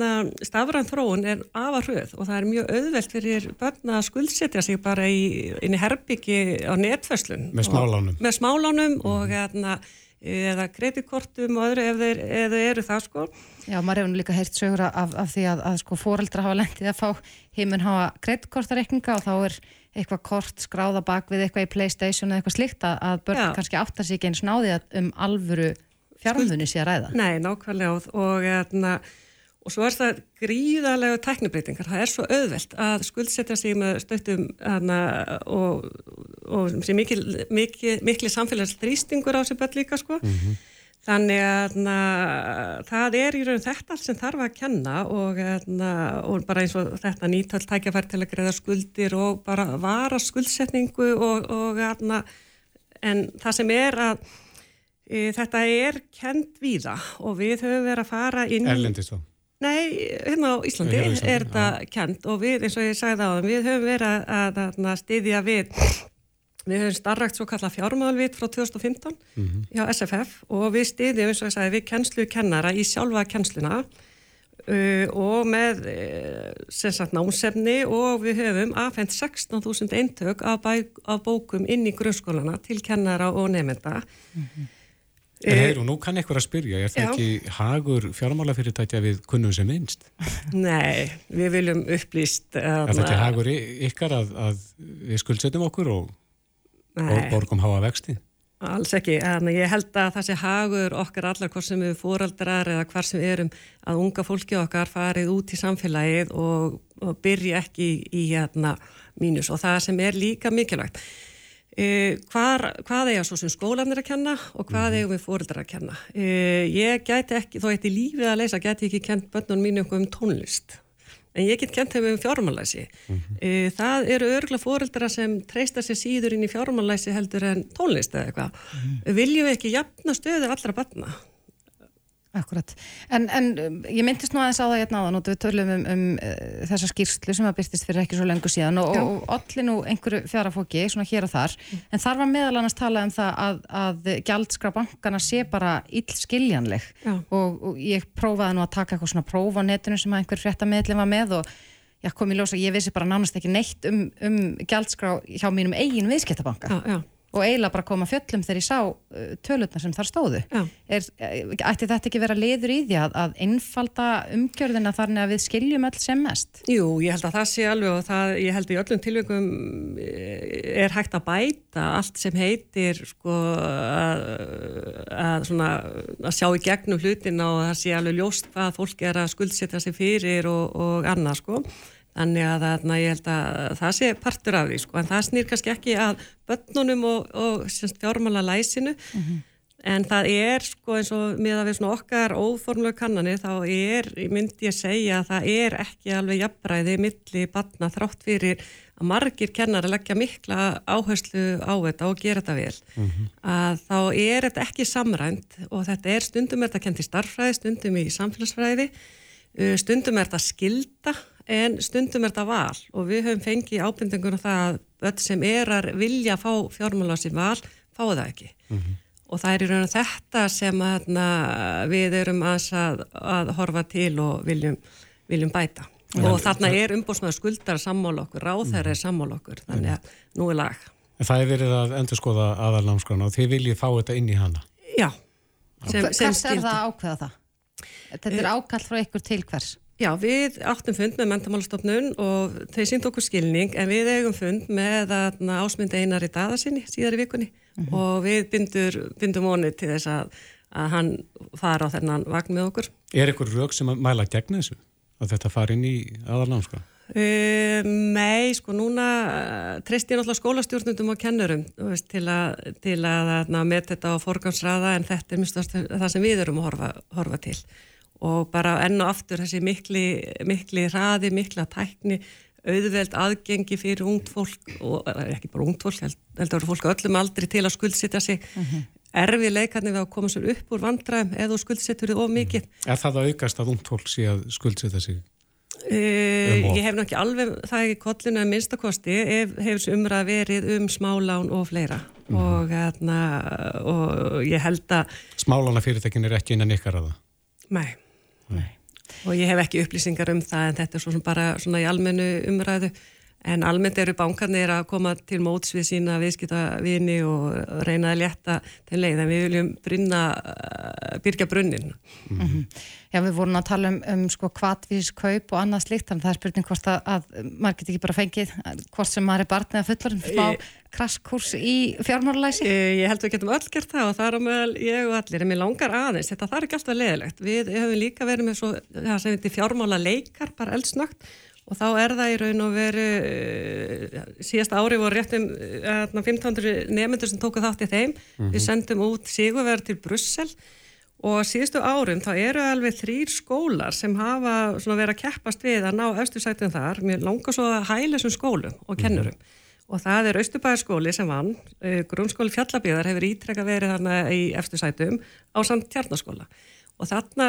stafran þróun er afar hröð og það er mjög auðvelt fyrir börn að skuldsetja sig bara í, inn í herbyggi á netfæslun með smálánum, með smálánum mm. og eðna, eða kreditkortum og öðru ef þeir, ef þeir eru það sko Já, maður hefur líka heyrt sögur af, af því að, að sko fóreldra hafa lendið að fá heiminn hafa kreditkortareikninga og þá er eitthvað kort skráða bak við eitthvað í Playstation eða eitthvað slikt að, að börn Já. kannski áttar sig ekki eins náði um alvöru fjármunni sé að ræða. Nei, nákvæmlega og, og, hérna, og svo er það gríðarlega teknibreitingar. Það er svo auðvelt að skuldsetja sig með stöttum hérna, og, og sem mikil, mikil, mikil samfélagsdrýstingur á sig börn líka sko. Mm -hmm. Þannig að na, það er í raun þetta sem þarf að kenna og, na, og bara eins og þetta nýtöld tækjafær til að greiða skuldir og bara vara skuldsetningu og, og na, en það sem er að þetta er kent víða og við höfum verið að fara inn... Erlendist þá? Nei, hérna á Íslandi er, Íslandi, er þetta ja. kent og við, eins og ég sagði á það, við höfum verið að, að, að stiðja við, við höfum starrakt svo kalla fjármálvit frá 2015 mm -hmm. hjá SFF og við stiðjum, eins og ég sagði, við kennslu kennara í sjálfa kennsluna uh, og með uh, sem sagt námsefni og við höfum aðfendt 16.000 eintök af, af bókum inn í grunnskólana til kennara og nefnda. Mm -hmm. En eh, heyru, nú kann eitthvað að spyrja, er það Já. ekki hagur fjármálafyrirtækja við kunnum sem minnst? Nei, við viljum upplýst... Er það ekki hagur ykkar að, að við skuldsetjum okkur og Nei. borgum háa vexti? Alls ekki, en ég held að það sé hagur okkar allar hvort sem við fóraldrar eða hvar sem erum að unga fólki okkar farið út í samfélagið og, og byrja ekki í, í hérna, mínus og það sem er líka mikilvægt. Uh, hvar, hvað eiga svo sem skólanir að kenna og hvað mhm. eigum við fóreldrar að kenna uh, ég gæti ekki, þó í lífið að leysa gæti ekki kent börnunum mínu um tónlist en ég get kent þeim um fjármálæsi mm -hmm. uh, það eru örgla fóreldra sem treysta sér síður inn í fjármálæsi heldur en tónlist eða eitthvað mm -hmm. viljum við ekki jafna stöðu allra barna Akkurat, en, en um, ég myndist nú aðeins á það hérna áðan og við tölum um, um uh, þessa skýrslu sem að byrstist fyrir ekki svo lengur síðan og, og allir nú einhverju fjarafóki svona hér og þar, mm. en þar var meðal annars talað um það að, að gjaldskra bankana sé bara illskiljanleg. Og, og ég prófaði nú að taka eitthvað svona próf á netinu sem einhver fréttameðlum var með og ég kom í ljósa, ég vissi bara nánast ekki neitt um, um gjaldskra hjá mínum eigin viðskiptabanka. Já, já og eiginlega bara koma fjöllum þegar ég sá uh, tölutna sem þar stóðu. Er, eh, ætti þetta ekki vera liður í því að, að innfalda umgjörðina þannig að við skiljum öll sem mest? Jú, ég held að það sé alveg og það, ég held að í öllum tilvægum eh, er hægt að bæta allt sem heitir sko að, að, svona, að sjá í gegnum hlutina og það sé alveg ljóst hvað fólk er að skuldsetja sig fyrir og, og annað sko Þannig að þarna, ég held að það sé partur af því sko, en það snýr kannski ekki að börnunum og, og fjármála læsinu, mm -hmm. en það er sko eins og með að við svona okkar óformlega kannanir, þá er, myndi ég segja að það er ekki alveg jafnbræði milli barna þrátt fyrir að margir kennar að leggja mikla áherslu á þetta og gera þetta vel, mm -hmm. að þá er þetta ekki samrænt og þetta er stundum er þetta kent í starffræði, stundum í samfélagsfræði, stundum er þetta skilda en stundum er þetta val og við höfum fengið ábyrndingun á það að öll sem er að vilja fá fjármálási val, fá það ekki mm -hmm. og það er í raun og þetta sem að, við erum að, að horfa til og viljum, viljum bæta -hmm. og þarna er umbúrsmaður skuldar sammála okkur, ráþæri er sammála okkur þannig að nú er lag En það er verið að endur skoða aðalnámskrána og þið viljið fá þetta inn í hana Já sem, sem Hvers er það ákveða það? Þetta er eh, ákall frá ykkur til hvers? Já, við áttum fund með mentamálastofnun og þau sínd okkur skilning en við eigum fund með ásmynd einar í dadasinni síðar í vikunni mm -hmm. og við bindur, bindum vonið til þess að, að hann fara á þennan vagn með okkur. Er ykkur rauk sem að mæla gegn þessu? Að þetta fari inn í aðalnámska? Uh, nei, sko núna uh, treyst ég náttúrulega skólastjórnundum og kennurum veist, til að, til að, að með þetta á forgansraða en þetta er mjög það sem við erum að horfa, horfa til og bara enn og aftur þessi mikli, mikli hraði, mikla tækni, auðveld aðgengi fyrir ungt fólk og ekki bara ungt fólk, heldur fólk öllum aldrei til að skuldsitja sig mhm. -huh. erfið leikarnir við að koma sér upp úr vandræðum eða skuldsettur þið of mikið. Er það að aukast að ungt fólk sé að skuldsetja sig? Uh, ég hef náttúrulega alveg það ekki kollinu að minnstakosti hef, hefur umræð verið um smálán og fleira. -huh. og, hérna, og ég held að Smálána fyrirtekin er ekki innan ykkar að það? Nei Nei. og ég hef ekki upplýsingar um það en þetta er svona bara svona í almennu umræðu en almennt eru bankarnir að koma til móts við sína viðskiptavini og reyna að leta til leið. En við viljum brinna, byrja brunnin mm -hmm. Já, við vorum að tala um, um sko kvatvískaup og annað slikt, að það er spurning hvort að, að maður getur ekki bara fengið hvort sem maður er barn eða fullur smá krasskurs í fjármálulæsi Ég held að við getum öll gert það og það er á meðal ég og allir, en mér langar aðeins þetta þarf ekki alltaf leðilegt, við hefum líka verið með svo, það sem við fjármála leikar bara eldsnögt og þá er það í raun og veru eh, síðast ári voru réttum 1500 eh, nefnendur sem tóku þátt í þeim mm -hmm. við sendum út sigurverð til Brussel og síðustu árum þá eru alveg þrýr skólar sem hafa verið að keppast við að ná östursættum þar, mér langar svo að hæla þessum skólum og mhm. kennurum mm -hmm. og það er Östubæðarskóli sem vann eh, grunnskóli fjallabíðar hefur ítrekka verið þarna í eftirsætum á samt tjarnaskóla og þarna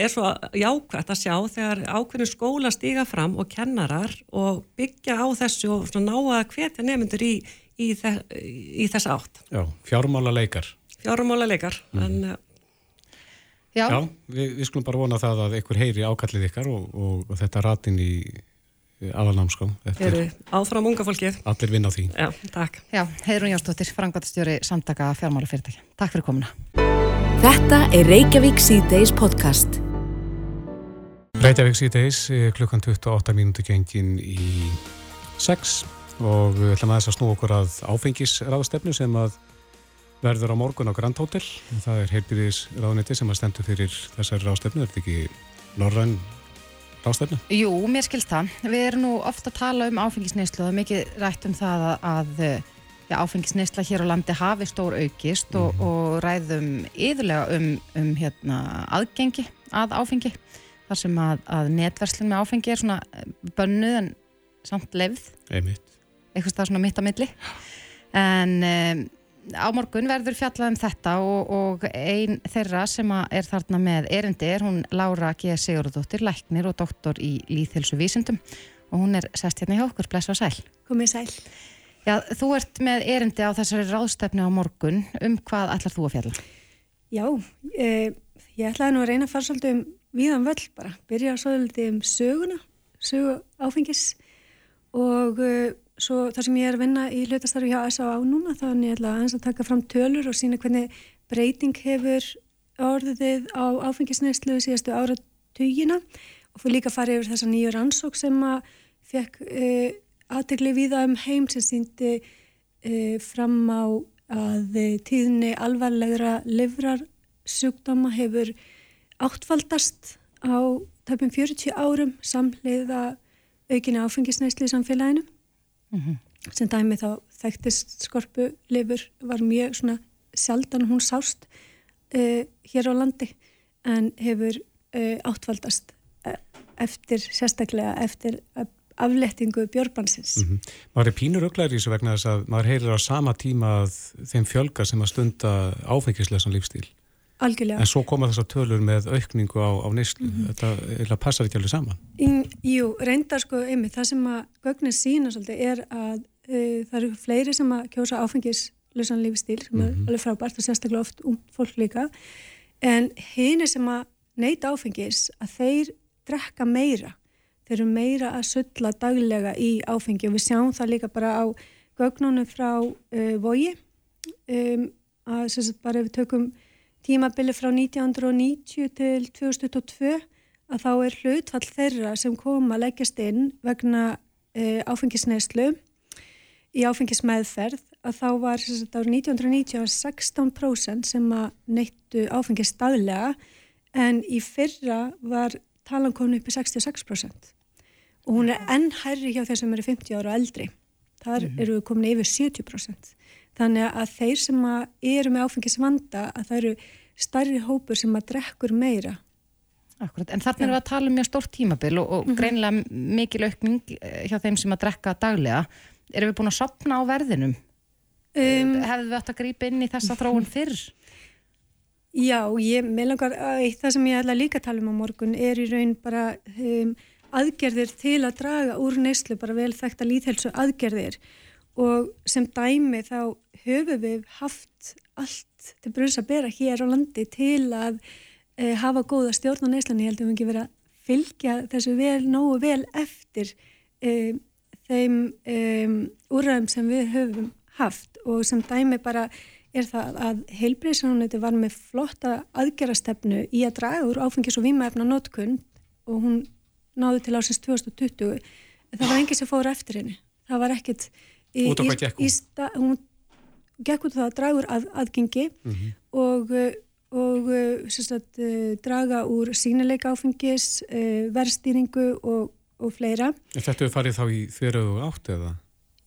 er svo jákvæmt að sjá þegar ákveðinu skóla stíga fram og kennarar og byggja á þessu og ná að hvetja nefndur í, í, þess, í þess átt. Já, fjármála leikar. Fjármála leikar. Mm. En, uh, Já, Já við, við skulum bara vona það að ykkur heyri ákallið ykkar og, og, og þetta ratin í aðalnámská. Eru áfram unga fólkið. Allir vinna á því. Já, takk. Já, Heirun Jánsdóttir, frangvæntastjóri samtaka fjármálafyrirtæki. Takk fyrir komuna. Þetta er Reykjavík C-Days podcast. Reykjavík C-Days eh, klukkan 28 mínúti gengin í 6 og við ætlum aðeins að snú okkur að áfengisráðstefnu sem að verður á morgun á Grand Hotel. Það er heilbyrðis ráðniti sem að stendur fyrir þessari ráðstefnu. Er þetta ekki Norræn rástefnu? Jú, mér skilst það. Við erum nú ofta að tala um áfengisneislu og mikið rætt um það að já, áfengisneisla hér á landi hafi stór aukist og, Mhm. og ræðum yðurlega um, um hérna, aðgengi að áfengi þar sem að, að netverslun með áfengi er svona eh, bönnuð en samt lefð, Einmitt. eitthvað stað svona mitt á milli en um, á morgun verður fjallað um þetta og, og ein þeirra sem að er þarna með erindi er hún Lára G. Sigurðardóttir, læknir og doktor í líðhilsu vísindum og hún er sest hérna hjá okkur, blessa og sæl. Komið sæl. Já, þú ert með erindi á þessari ráðstefni á morgun, um hvað ætlar þú að fjalla? Já, eh, ég ætlaði nú að reyna að fara svolítið um viðan völl bara, byrja svolítið um söguna, sögu áfengis og uh, svo þar sem ég er að vinna í hlutastarfi hjá S.A.A. núna þannig ætla aðeins að taka fram tölur og sína hvernig breyting hefur orðið á áfengisneislu síðastu áratugina og fyrir líka að fara yfir þessa nýju rannsók sem að fekk uh, aðtegli viða um heim sem síndi uh, fram á að uh, tíðni alvarlegra livrar sjúkdama hefur áttfaldast á tæpum 40 árum samleiða aukinni áfengisneisli í samfélaginu. Sem dæmi þá þekktist skorpu lifur var mjög svona sjaldan hún sást uh, hér á landi en hefur uh, áttfaldast eftir, sérstaklega eftir aflettingu björbansins. Mm -hmm. Maður er pínur auglæri í þessu vegna þess að maður heyrir á sama tíma að þeim fjölga sem að stunda áfengislesan lífstíl. Algjörlega. En svo koma þessar tölur með aukningu á, á neyslu. Mm -hmm. Þetta passar ekki alveg saman. In, jú, reyndar sko einmitt. Það sem að gögnir sína svolítið er að uh, það eru fleiri sem að kjósa áfengislösan lífstíl sem mm -hmm. er alveg frábært og sérstaklega oft um fólk líka. En hini sem að neyta áfengis að þeir drekka meira þeir eru meira að sulla daglega í áfengi. Og við sjáum það líka bara á gögnunum frá uh, vogi. Um, að sem sagt bara ef við tökum tímabili frá 1990 til 2022 að þá er hlutfall þeirra sem koma að leggjast inn vegna uh, áfengisneislu í áfengismeðferð að þá var sem sagt árið 1990 16% sem að neittu áfengis daglega en í fyrra var talan komin upp í 66% og hún er enn hærri hjá þeir sem eru 50 ára og eldri. Þar mm -hmm. eru við komin yfir 70%. Þannig að þeir sem að eru með áfengisvanda að það eru starri hópur sem að drekkur meira. Akkurat, en þarna erum við að tala um mjög stórt tímabil og, og mm -hmm. greinilega mikil aukning hjá þeim sem að drekka daglega. Erum við búin að sopna á verðinum? Um, Hefðu við átt að grípa inn í þessa þróun fyrr? Já, ég meðlangar að það sem ég ætla líka að tala um á morgun er í raun bara um, aðgerðir til að draga úr neyslu, bara vel þekkt að líðhelsu aðgerðir og sem dæmi þá höfum við haft allt til brunns að bera hér á landi til að uh, hafa góða stjórn á neyslan, ég held að við ekki verið að fylgja þessu vel, nógu vel eftir um, þeim um, úrræðum sem við höfum haft. Og sem dæmi bara er það að heilbreyðsrauniti var með flotta aðgerastefnu í að draga úr áfengis og výmaefna notkun og hún náði til ásins 2020 en það var engið sem fór eftir henni það var ekkit í, út á hvað gekk hún? Sta, hún gekk út það að draga úr að, aðgengi mm -hmm. og, og sagt, draga úr sínileika áfengis verðstýringu og, og fleira En þetta er farið þá í þverju átt eða?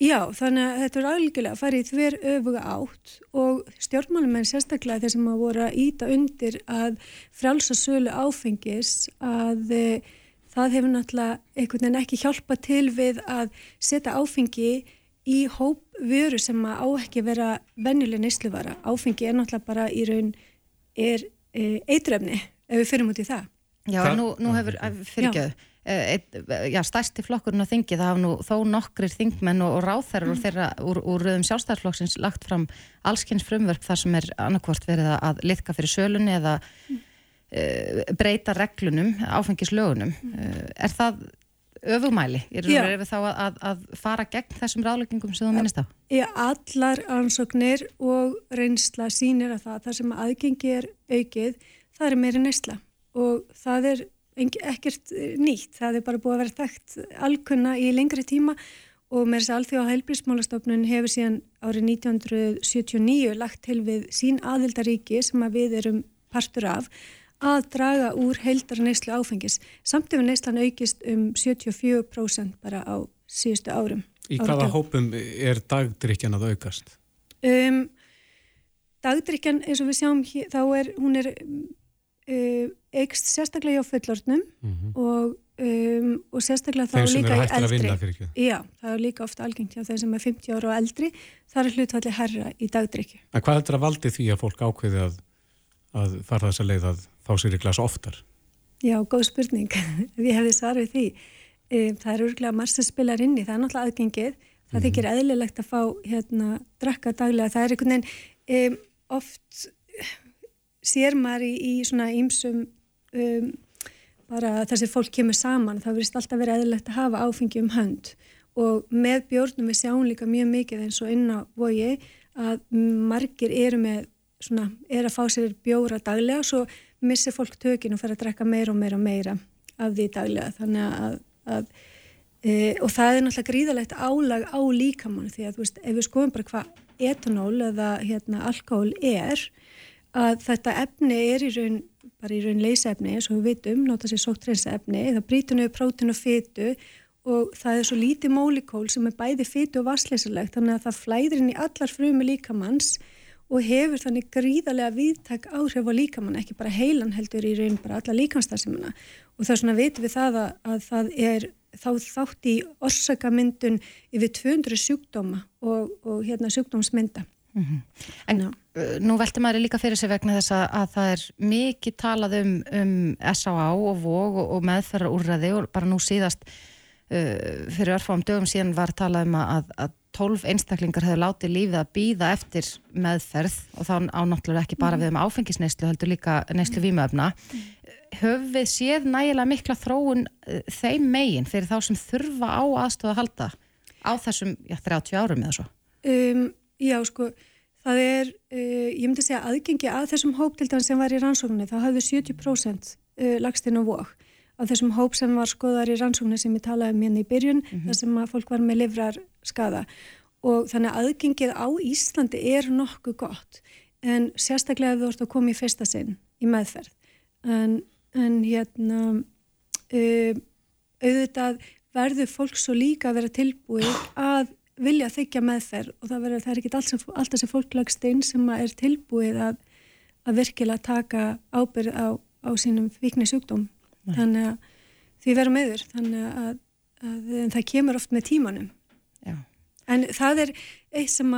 Já, þannig að þetta er algjörlega að fara í þver öfuga átt og stjórnmálumenn sérstaklega þeir sem að voru að íta undir að frjálsa sölu áfengis að það hefur náttúrulega einhvern veginn ekki hjálpa til við að setja áfengi í hóp vöru sem að á ekki vera venjuleg neysluvara. Áfengi er náttúrulega bara í raun er e, eitrefni ef við fyrir mútið það. Já, Þa? nú, nú hefur fyrirgjöðu. Eitt, já, stærsti flokkurinn á þingi það hafa nú þó nokkrir þingmenn og, og ráþærar úr, þeirra, úr, úr rauðum sjálfstæðarflokksins lagt fram allskynns frumverk þar sem er annarkvort verið að litka fyrir sölunni eða mm. Uh, breyta reglunum, áfengislögunum. Uh, er það öfugmæli? Er, við þá að, að fara gegn þessum ráðleggingum sem þú minnist á? Já, allar ansóknir og reynsla sínir að það, það sem aðgengi er aukið, það er meiri neysla. Og það er ekkert nýtt, það er bara búið að vera þekkt alkunna í lengri tíma og með þess að Alþjóða heilbrísmálastofnun hefur síðan árið 1979 lagt til við sín aðildaríki sem að við erum partur af að draga úr heildar neyslu áfengis. Samt ef neyslan aukist um 74% bara á síðustu árum. Í hvaða hópum er dagdrykjan að aukast? Um, dagdrykjan eins og við sjáum hér, þá er, hún er uh, aukst sérstaklega hjá fullortnum mm -hmm. og, um, og sérstaklega þá líka í eldri. Já, það er líka ofta algengt hjá þeir sem er 50 ára og eldri, það er hlutvalli herra í dagdrykju. En hvað er þetta valdi því að fólk ákveði að, að fara þess að leið fá sér í glas oftar? Já, góð spurning. Við hefðum svarið því. Um, það er örgulega marg sem spilar inn í, það náttúrulega aðgengið. Það mm -hmm. þykir eðlilegt að fá hérna, drakka daglega. Það er einhvern veginn um, oft sér maður í, í svona ímsum um, bara þess að fólk kemur saman. Það verist alltaf verið eðlilegt að hafa áfengi um hönd og með bjórnum við sjáum líka mjög mikið eins og inn á vogi að margir eru með svona, er að fá sér bjóra daglega svo missir fólk tökinn og fer að drekka meira og meira og meira af því daglega. Þannig að, að e, og það er náttúrulega gríðalegt álag á líkamann því að veist ef við skoðum bara hvað etanól eða hérna alkohol er að þetta efni er í raun bara í raun leysefni eins og við vitum nota sér sóttrensa efni, það brítur nöðu prótin og fytu og það er svo lítið mólikól sem er bæði fytu og vassleysilegt þannig að það flæðir inn í allar frumi líkamanns og hefur þannig gríðarlega viðtak áhrif á líkamann, ekki bara heilan heldur í raun bara alla líkanstarsimuna og það er svona vitum við það að, að það er þá þátt í orsakamyndun yfir 200 sjúkdóma og, og hérna sjúkdómsmynda. Mm -hmm. En Ná. Uh, nú velti maður líka fyrir sig vegna þess að, að það er mikið talað um, um S.A.A. og VOG og, og meðferðarúrraði og bara nú síðast uh, fyrir örfáum dögum síðan var talað um að, að 12 einstaklingar hefur látið lífið að býða eftir meðferð og þá ánáttúrulega ekki bara við um áfengisneislu heldur líka neislu vímöfna höfum við séð nægilega mikla þróun eh, þeim megin fyrir þá sem þurfa á aðstöða að halda á þessum já, 30 árum eða svo? Um, já, sko, það er, uh, ég myndi segja aðgengi að þessum hóptildan sem var í rannsóknir, það hafði 70% uh, lagst inn á vokk af þessum hóp sem var skoðar í rannsóknir sem ég talaði um hérna í byrjun, mm -hmm. þar sem að fólk var með livrar skada og þannig að aðgengið á Íslandi er nokkuð gott en sérstaklega ef þú ert að koma í fyrsta sinn í meðferð. En, en hérna uh, auðvitað verður fólk svo líka að vera tilbúið að vilja þykja meðferð og það, verður, það er ekki alltaf, sem fólk lagst inn sem er tilbúið að, að virkilega taka ábyrð á, á sínum vikni sjúkdóm Nei. þannig að því vera meður þannig að, að það kemur oft með tímanum Já. en það er eitt sem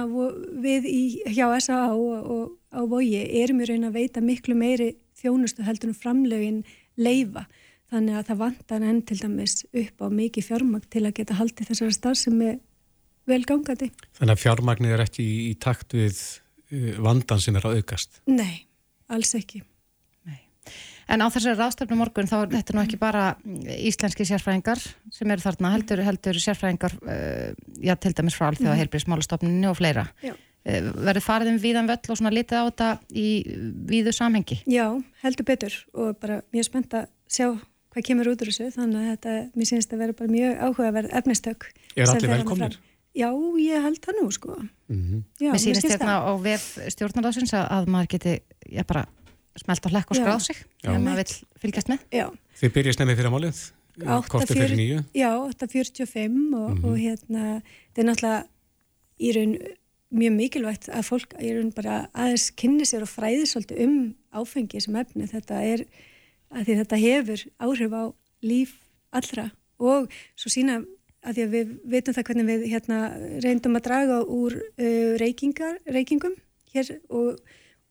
við í, hjá S.A.A. og, og á vogi erum við raun að veita miklu meiri þjónustu heldur um framlegin leifa þannig að það vantar enn til dæmis upp á mikið fjármagn til að geta haldið þessara starf sem er velgangandi Þannig að fjármagnir er ekki í, í takt við uh, vandan sem er að aukast Nei, alls ekki En á þessari ráðstöfnu morgun þá er þetta nú ekki bara íslenski sérfræðingar sem eru þarna, heldur, heldur sérfræðingar uh, já, til dæmis frá Alþjóða mm. heilbríðsmálastofninu og fleira. Uh, verður farið um viðan völl og svona litið á þetta í viðu samhengi? Já, heldur betur og bara mjög spennt að sjá hvað kemur út úr þessu þannig að þetta, mér sínist að vera bara mjög áhugaverð efnistök. Er allir velkomnir? Já, ég held það nú sko. Mm -hmm. já, mér sínist þetta á vef stjórnarlásins að, að maður geti, já bara smelt á hlekk og skráð sig ef maður vil fylgjast með. Já. Þið byrjast nefnið fyrir málið? Kortið fyrir nýju Já, 8.45 og, mm -hmm. og hérna þetta er náttúrulega í raun mjög mikilvægt að fólk í raun bara aðeins kynni sér og fræði svolítið um áfengi sem efni þetta er að því þetta hefur áhrif á líf allra og svo sína að því að við veitum það hvernig við hérna reyndum að draga úr uh, reykingar, reykingum hér og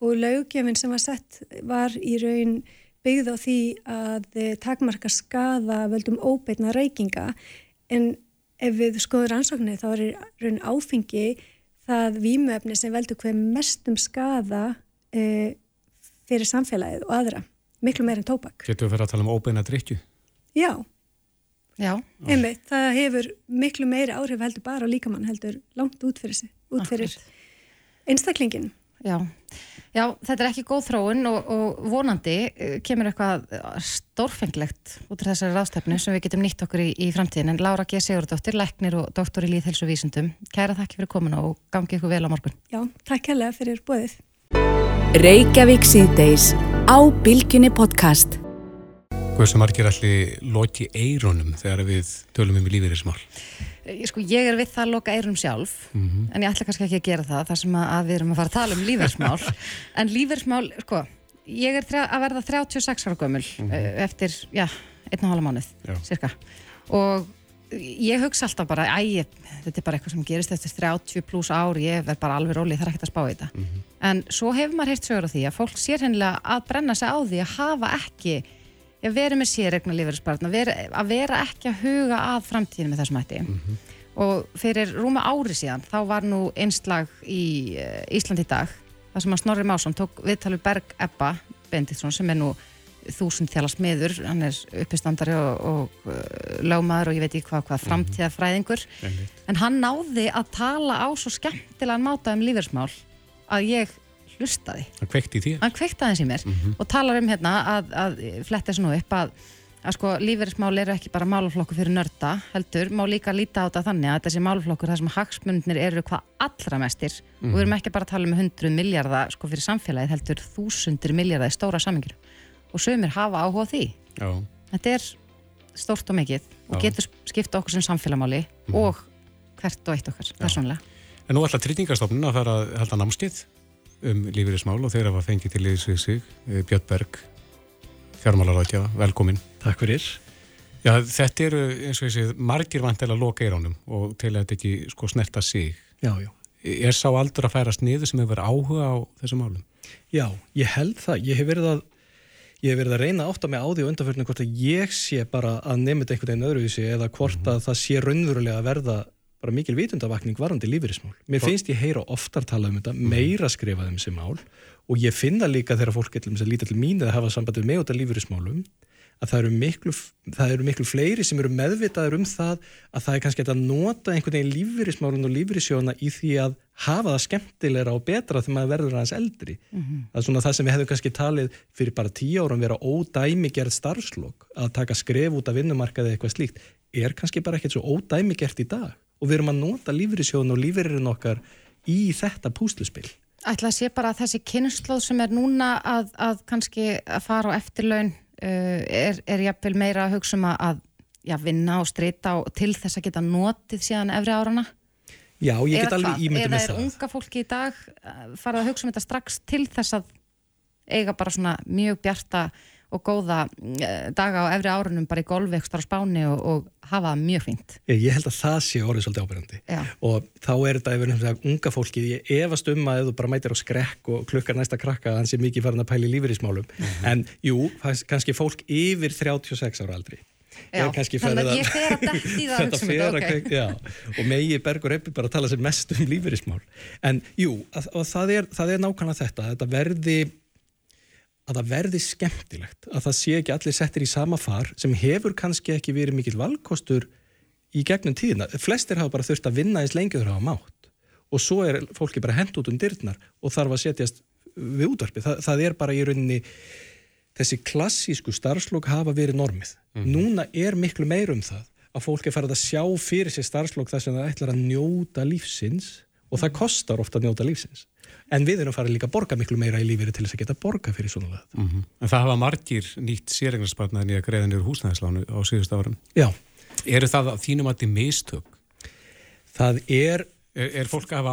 og löggefinn sem var sett var í raun byggð á því að eh, takmarka skada völdum óbeitna reykinga en ef við skoðum rannsóknir þá er raun áfengi það výmöfni sem veldur hver mestum skada e, fyrir samfélagið og aðra miklu meir en tópak. Getur við að vera að tala um óbeina drikju? Já. Já. Einmitt, það hefur miklu meiri áhrif heldur bara á líkamann heldur langt út fyrir, út fyrir einstaklingin. Já. Já, þetta er ekki góð þróun og, og vonandi eh, kemur eitthvað stórfenglegt út af þessari ráðstefnu sem við getum nýtt okkur í, í framtíðin. En Laura G. Sigurdóttir, leknir og doktor í líðhelsu vísundum, kæra þakki fyrir komuna og gangi ykkur vel á morgun. Já, takk hella fyrir bóðið. Sem margir allir loki eironum þegar við tölum um lífeyrismál? Sko, ég er við það að loka eirum sjálf, mm -hmm. en ég ætla kannski ekki að gera það þar sem að við erum að fara að tala um lífeyrismál. en lífeyrismál, sko, ég er að verða 36 ára gömul mm -hmm. eftir, já, einn og halva mánuð, já. cirka. Og ég hugsa alltaf bara, æg, þetta er bara eitthvað sem gerist eftir 30 pluss ár, ég verð bara alveg róli, það er ekkert að spá í þetta. Mm -hmm. En svo hefur maður heilt sögur á því að fólk sér hennilega að brenna sig á því að hafa ekki að vera með sérregna lífeyrisbarn, að, vera ekki að huga að framtíðinu með þessum hætti. Mm -hmm. Og fyrir rúma ári síðan, þá var nú einslag í uh, Ísland í dag, þar sem að Snorri Másson tók viðtalu Berg Ebba Bendiktsson, sem er nú þúsund þjála smiður, hann er uppistandari og, og uh, lögmaður og ég veit ekki hvað, hvað mhm. framtíðafræðingur, mm -hmm. en hann náði að tala á svo skemmtilegan máta um lífeyrismál að ég hlustaði. Hann kveikt í því? Hann kveikt aðeins í mér mm -hmm. og talar um hérna að, að fletta þessu nú upp að, að sko lífeyrismál eru ekki bara máluflokkur fyrir nörda heldur, má líka líta á þetta þannig að þessi máluflokkur þar sem hagsmundnir eru hvað allra mestir mm -hmm. og við erum ekki bara að tala um hundruð miljardar sko fyrir samfélagið heldur þúsundir miljardar í stóra samingur og sömur hafa áhuga því. Já. Þetta er stórt og mikið og Já. getur skipta okkur sem samfélagmáli mm. og hvert og eitt okkar, persónulega. En nú ætla trýtingarstofnun að fara að halda námskið um lífeyrismál og þeirra var fengið til liðs við sig eh, Björn Berg fjármálaráðgjafa, velkomin Takk fyrir. Já, þetta eru eins og segið margir vantilega loka eiránum og til að þetta ekki sko snerta sig. Já, já. Er sá aldur að færast niður sem hefur verið áhuga á þessum málum? Já, ég held það, ég hef verið að ég hef verið að reyna átt að mig á því undanförnum hvort að ég sé bara að nefnda einhvern veginn öðruvísi eða hvort mm -hmm. að það sé raunverulega að verða bara mikil vitundavakning varandi lífeyrismál. Mér finnst ég heyra oftar tala um þetta, mhm. meira skrifa um þessi mál og ég finna líka þegar fólk getur að líta til mín eða hafa sambandið með af lífeyrismálum að það eru, miklu, það eru miklu fleiri sem eru meðvitaður um það að það er kannski að nota einhvern veginn lífeyrismálun og lífeyrissjóna í því að hafa það skemmtilegra og betra þegar maður verður aðeins eldri. Mm -hmm. Það er svona það sem við hefðum kannski talið fyrir bara tíu árum vera ódæmigerð starfslokk að taka skref út af vinnumarkaði eitthvað slíkt er kannski bara ekkert svo ódæmigerð í dag og við erum að nota lífyrirsjóðun og lífyririnn okkar í þetta púsluspill. Ætla að sé bara að þessi kynnslóð sem er núna að, að kannski að fara á eftirlaun uh, er, er jafnvel meira að hugsa um að já, vinna og streyta til þess að geta notið síðan efri árana? Já, ég get alveg ímyndið með það. Eða er unga fólki í dag farið að hugsa um þetta strax til þess að eiga bara svona mjög bjarta og góða eh, daga á efri árunum bara í golfi ekstra spáni og, og hafa mjög fínt. Ég, ég held að það sé orðið svolítið ábyrgandi og þá er þetta yfir um unga fólkið, ég efast um að ef þú bara mætir á skrekk og klukkar næsta krakka hann sé mikið farin að pæli lífeyrísmálum mm -hmm. en jú, kannski fólk yfir 36 ára aldri Já, þannig að ég fer að detti það þetta að okay. já, og megi Bergur Eppi bara tala sér mest um lífeyrísmál en jú, að, það, er, það er nákvæmlega þetta, þetta verði að það verði skemmtilegt, að það sé ekki allir settir í sama far sem hefur kannski ekki verið mikil valkostur í gegnum tíðina. Flestir hafa bara þurft að vinna eins lengi þurfa á mátt og svo er fólki bara hend út um dyrnar og þarf að setjast við útvarpi. Það, það er bara í rauninni þessi klassísku starfslokk hafa verið normið. Mm. Núna er miklu meir um það að fólki farið að sjá fyrir sér starfslokk þar sem það ætlar að njóta lífsins og það kostar ofta að njóta lífsins en við erum farið líka að borga miklu meira í lífeyri til þess að geta borga fyrir svona lega. Mm -hmm. En það hafa margir nýtt sérregnarspartnaðin í að greiða nýru húsnæðislánu á síðust árum. Já. Eru það að þínum að þið mistök? Það er... Er, er fólk að hafa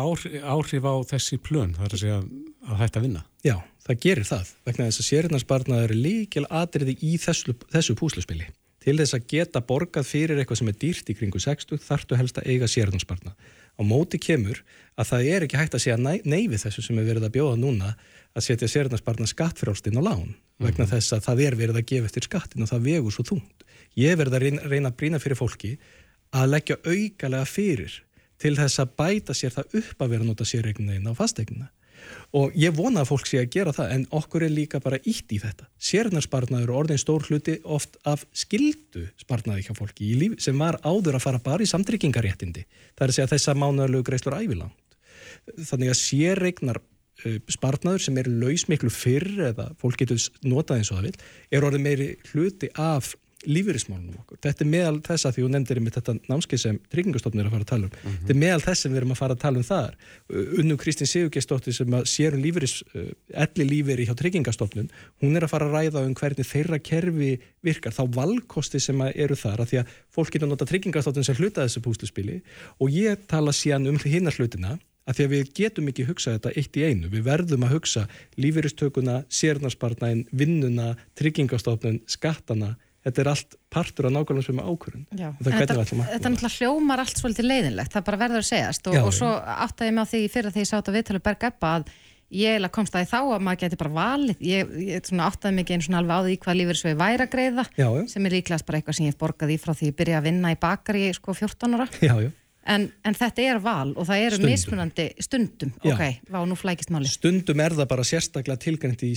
áhrif, á þessi plön, það er að segja að hætta að vinna? Já, það gerir það. Vegna þess að sérregnarspartnaðin eru líkil atriði í þessu, þessu púsluspili. Til þess að geta borgað fyrir eitthvað sem er dýrt í kringu 60 þartu helst að eiga sérregnarspartnað á móti kemur að það er ekki hægt að segja neyfi þessu sem er verið að bjóða núna að setja sérnarspartna skattfrálstinn á lán vegna mm -hmm. þess að það er verið að gefa eftir skattin og það vegur svo þungt. Ég verði að reyna, reyna að brína fyrir fólki að leggja augalega fyrir til þess að bæta sér það upp að vera að nota sérregnina á fastegnina og ég vona að fólk sé að gera það en okkur er líka bara ítt í þetta. Sérnarspartnaður og orðin stór hluti oft af skildu spartnaði hjá fólki líf, sem var áður að fara bara í samtryggingaréttindi. Það er að segja þessa mánuðarlegu greislur ævilangt þannig að sérregnar uh, spartnaður sem er laus miklu fyrr eða fólk getur notað eins og það vil er orðin meiri hluti af lífyrismálunum okkur. Þetta er meðal þess að því hún nefndir með þetta námskeið sem tryggingastofnir að fara að tala um. Mm -hmm. Þetta er meðal þess sem við erum að fara að tala um þar. Unnu Kristín Sigurgeistóttir sem að sér um lífyris, elli lífyri hjá tryggingastofnun, hún er að fara að ræða um hvernig þeirra kerfi virkar, þá valkosti sem eru þar, að því að fólk getur að nota tryggingastofnun sem hluta þessu púsluspili og ég tala síðan um hinnar hlutina að því að við getum ekki hugsað þetta eitt í einu. Við verðum að hugsa lífeyristökuna, sérnarspartnæn, vinnuna, tryggingastofnun, skattana. Þetta er allt partur af nákvæmlega sem ákvörðun. Þetta, þetta náttúrulega hljómar allt svolítið leiðinlegt, það bara verður að segjast og, já, og svo áttaði ég mig á því fyrir því ég sátt á viðtölu Berg Ebba að ég komst að því þá að maður geti bara valið ég, ég áttaði mig ekki einu svona alveg á því hvað lífeyrisvegi væri að greiða já, sem er líklegast bara eitthvað sem ég borgaði frá því ég byrja að vinna í bakari sko 14 ára. Já, já. En, en þetta er val og það eru stundum. mismunandi stundum, Já. ok, vá, nú flækist máli. Stundum er það bara sérstaklega tilgænt í,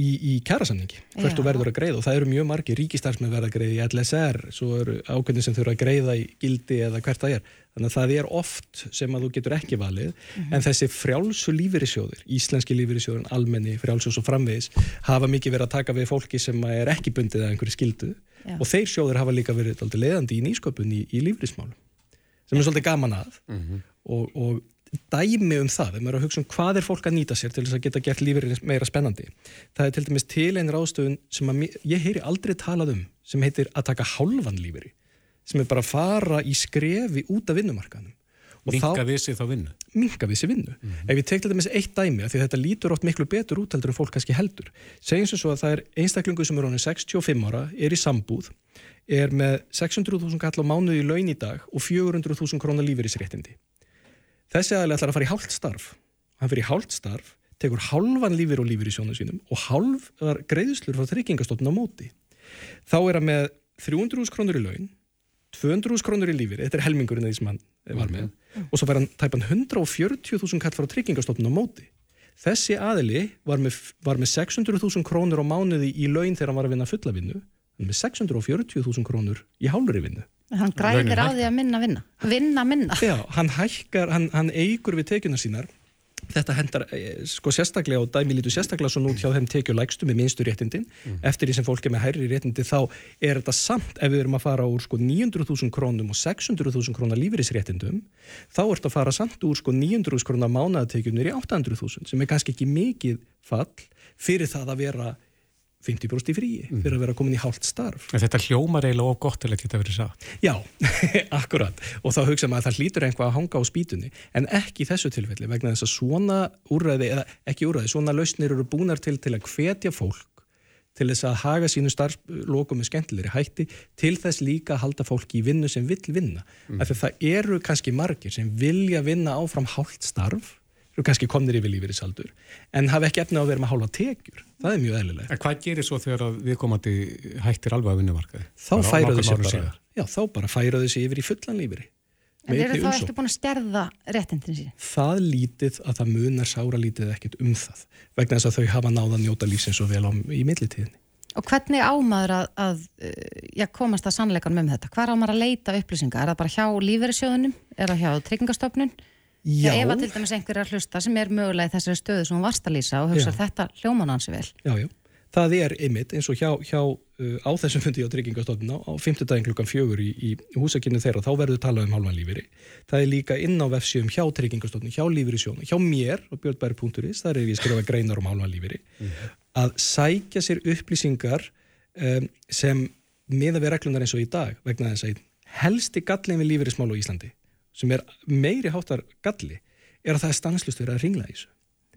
í, í kærasamningi, hvert þú verður að greiða og það eru mjög margi, ríkistarsmið verða að greiða í LSR, svo eru ákveðin sem þurfa að greiða í gildi eða hvert það er. Þannig að það er oft sem að þú getur ekki valið, mm -hmm. en þessi frjálsu lífyrisjóðir, íslenski lífyrisjóðin, almenni, frjálsjós og framvegis, hafa mikið verið að taka við fólki sem er ekki bundið eða einhverju skildu Já. og þeir sjóðir hafa líka verið leiðandi í nýsköpun í, í lífyrismálum sem er svolítið gaman að mm -hmm. og, og dæmi um það, ef maður er að hugsa um hvað er fólk að nýta sér til þess að geta gert lífið meira spennandi. Það er til dæmis til einn ráðstöfun sem að, ég heyri aldrei talað um sem heitir að taka halvan lífið sem er bara að fara í skrefi út af vinnumarkanum. Minga við sig þá vinnu? Minga við sig vinnu. Mm -hmm. Ef við teklum þetta með eitt dæmi, því þetta lítur oft miklu betur út heldur en fólk kannski heldur. Segjum sem svo að það er einstaklingu sem er honum 65 ára, er í sambúð er með 600.000 kall á mánuði í laun í dag og 400.000 krónar lífeyrisréttindi. Þessi aðlega ætlar að fara í hálft starf. Hann fyrir í hálft starf, tekur halvan lífeyr og lífeyr í sjónu sínum og halv greiðslur frá tryggingastofnun á móti. Þá er hann með 300.000 krónur í laun, 200.000 krónur í lífeyr, þetta er helmingurinn því sem hann var með, mm. og svo fær hann tæpan 140.000 kall frá tryggingastofnun á móti. Þessi aðili var með, með 600.000 krónur á mánuði í laun þegar hann var að vinna fullavinnu með 640.000 krónur í hálfri vinnu. Hann græðir á því að minna vinna. Vinna minna. Já, hann hækkar, hann, hann eigur við tekjuna sínar. Þetta hendar eh, sko sérstaklega og dæmi lítu sérstaklega svo nút hjá þeim tekjulægstu með minnstu réttindin. Mm. Eftir því sem fólk er með hærri réttindi þá er þetta samt ef við erum að fara úr sko 900.000 krónum og 600.000 krónar lífeyrisréttindum þá er þetta að fara samt úr sko 900.000 krónar mánaðatekjunir í 800.000 sem er kannski ekki mikið fall fyrir það að vera 50% í fríi mm. fyrir að vera komin í hálft starf. En þetta hljómar eiginlega of gott til að geta verið sagt. Já, akkurat og þá hugsa maður að það hlýtur einhvað að hanga á spýtunni en ekki í þessu tilfelli vegna þess að svona úrræði, eða ekki úrræði, svona lausnir eru búnar til til að hvetja fólk til þess að haga sínu starflokum með skemmtilegri hætti til þess líka að halda fólki í vinnu sem vill vinna. Mm. Það eru kannski margir sem vilja vinna áfram hálft starf eru kannski komnir yfir lífeyrisaldur en hafa ekki efna á að vera með hálfa tekjur það er mjög eðlilegt. En hvað gerir svo þegar við komandi hættir alveg að vinnumarkaði? Þá færaðu sér bara, já þá bara færaðu sér yfir í fullan lífeyri. En eru þá eftir búin að stærða réttindin síðan? Það lítið að það munar sára lítið ekkert um það vegna þess að þau hafa náða að njóta lífsins svo vel á, í millitíðinni. Og hvernig ámaður að, að já, komast að sannleikan með þetta? Hvað ámaður að leita upplýsingar? Er það bara hjá lífeyrissjóðunum? Er það hjá tryggingastofnun? Já. Ef að til dæmis einhver er að hlusta sem er mögulega í þessari stöðu sem hún varst að lýsa og hugsa þetta hljóman hansi vel. Já, já. Það er einmitt eins og hjá, hjá uh, á þessum fundi á tryggingastofnuna á fymtudagin klukkan fjögur í, í húsakynni þeirra þá verður talað um halvan lífeyri. Það er líka inn á vefsjöfum hjá tryggingastofnuna, hjá lífeyrissjónu, hjá mér og björnbæri.is, þar er ég skrifað greinar um halvan lífeyri, mm. að sækja sér upplýsingar um, sem miða við reglunar eins og í dag vegna þess að helsti gallin við lífeyrismál á Íslandi sem er meiri háttar galli er að það er stanslust verið að ringla í þessu.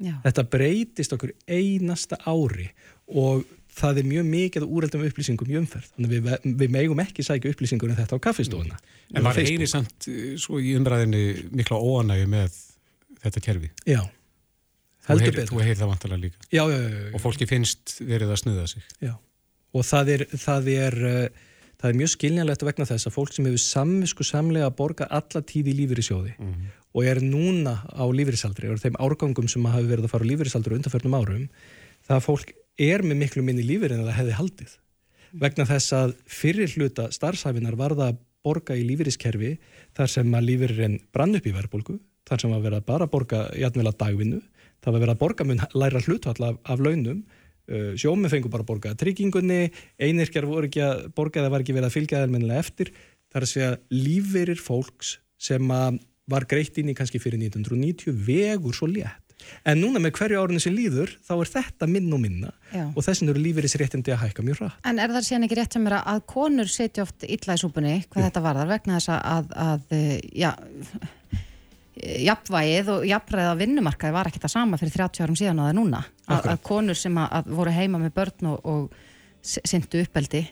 Já. Þetta breytist okkur einasta ári og það er mjög mikið úrreldum upplýsingum í umferð. Þannig við, við megum ekki sækja upplýsingur en þetta á kaffistofuna. En maður heyri samt eh, svo í umræðinni mikla óanægi með þetta kerfi. Já. Heldur betur. Þú heyri það vantalega líka. Já, já, já, já. Og fólki finnst verið að snuða sig. Já. Og það er, það er uh, það er mjög skiljanlegt vegna þess að fólk sem hefur samvisku samlega að borga alla tíð í lífyrirsjóði mm -hmm. og er núna á lífyrisaldri og þeim árgangum sem hafa verið að fara á lífyrisaldri undanförnum árum, það að fólk er með miklu minni lífyrir en það hefði haldið vegna þess að fyrir hluta starfsæfinar var það að borga í lífyriskerfi þar sem að lífyririnn brann upp í verðbólgu, þar sem að vera bara að borga jætnvel að dagvinnu, það var að vera að borga mun læra hlutvall af, af launum sjómi fengur bara borgaða tryggingunni einirkjar voru ekki að borgaða var ekki verið að fylgja þeirminnilega eftir þar að segja lífeyrir fólks sem var greitt inn í kannski fyrir 1990 vegur svo létt en núna með hverju árunni sem líður þá er þetta minn og minna Já. og þessin eru lífeyrisréttindi að hækka mjög rætt En er það síðan ekki rétt sem er að konur setja oft illa í súpunni hvað Jú. þetta varðar vegna þess að, að eh, já jafnvægið og jafnræðið á vinnumarkaði var ekki það sama fyrir 30 árum síðan og það er núna. Að, að konur sem að, að voru heima með börn og, og syndu uppeldi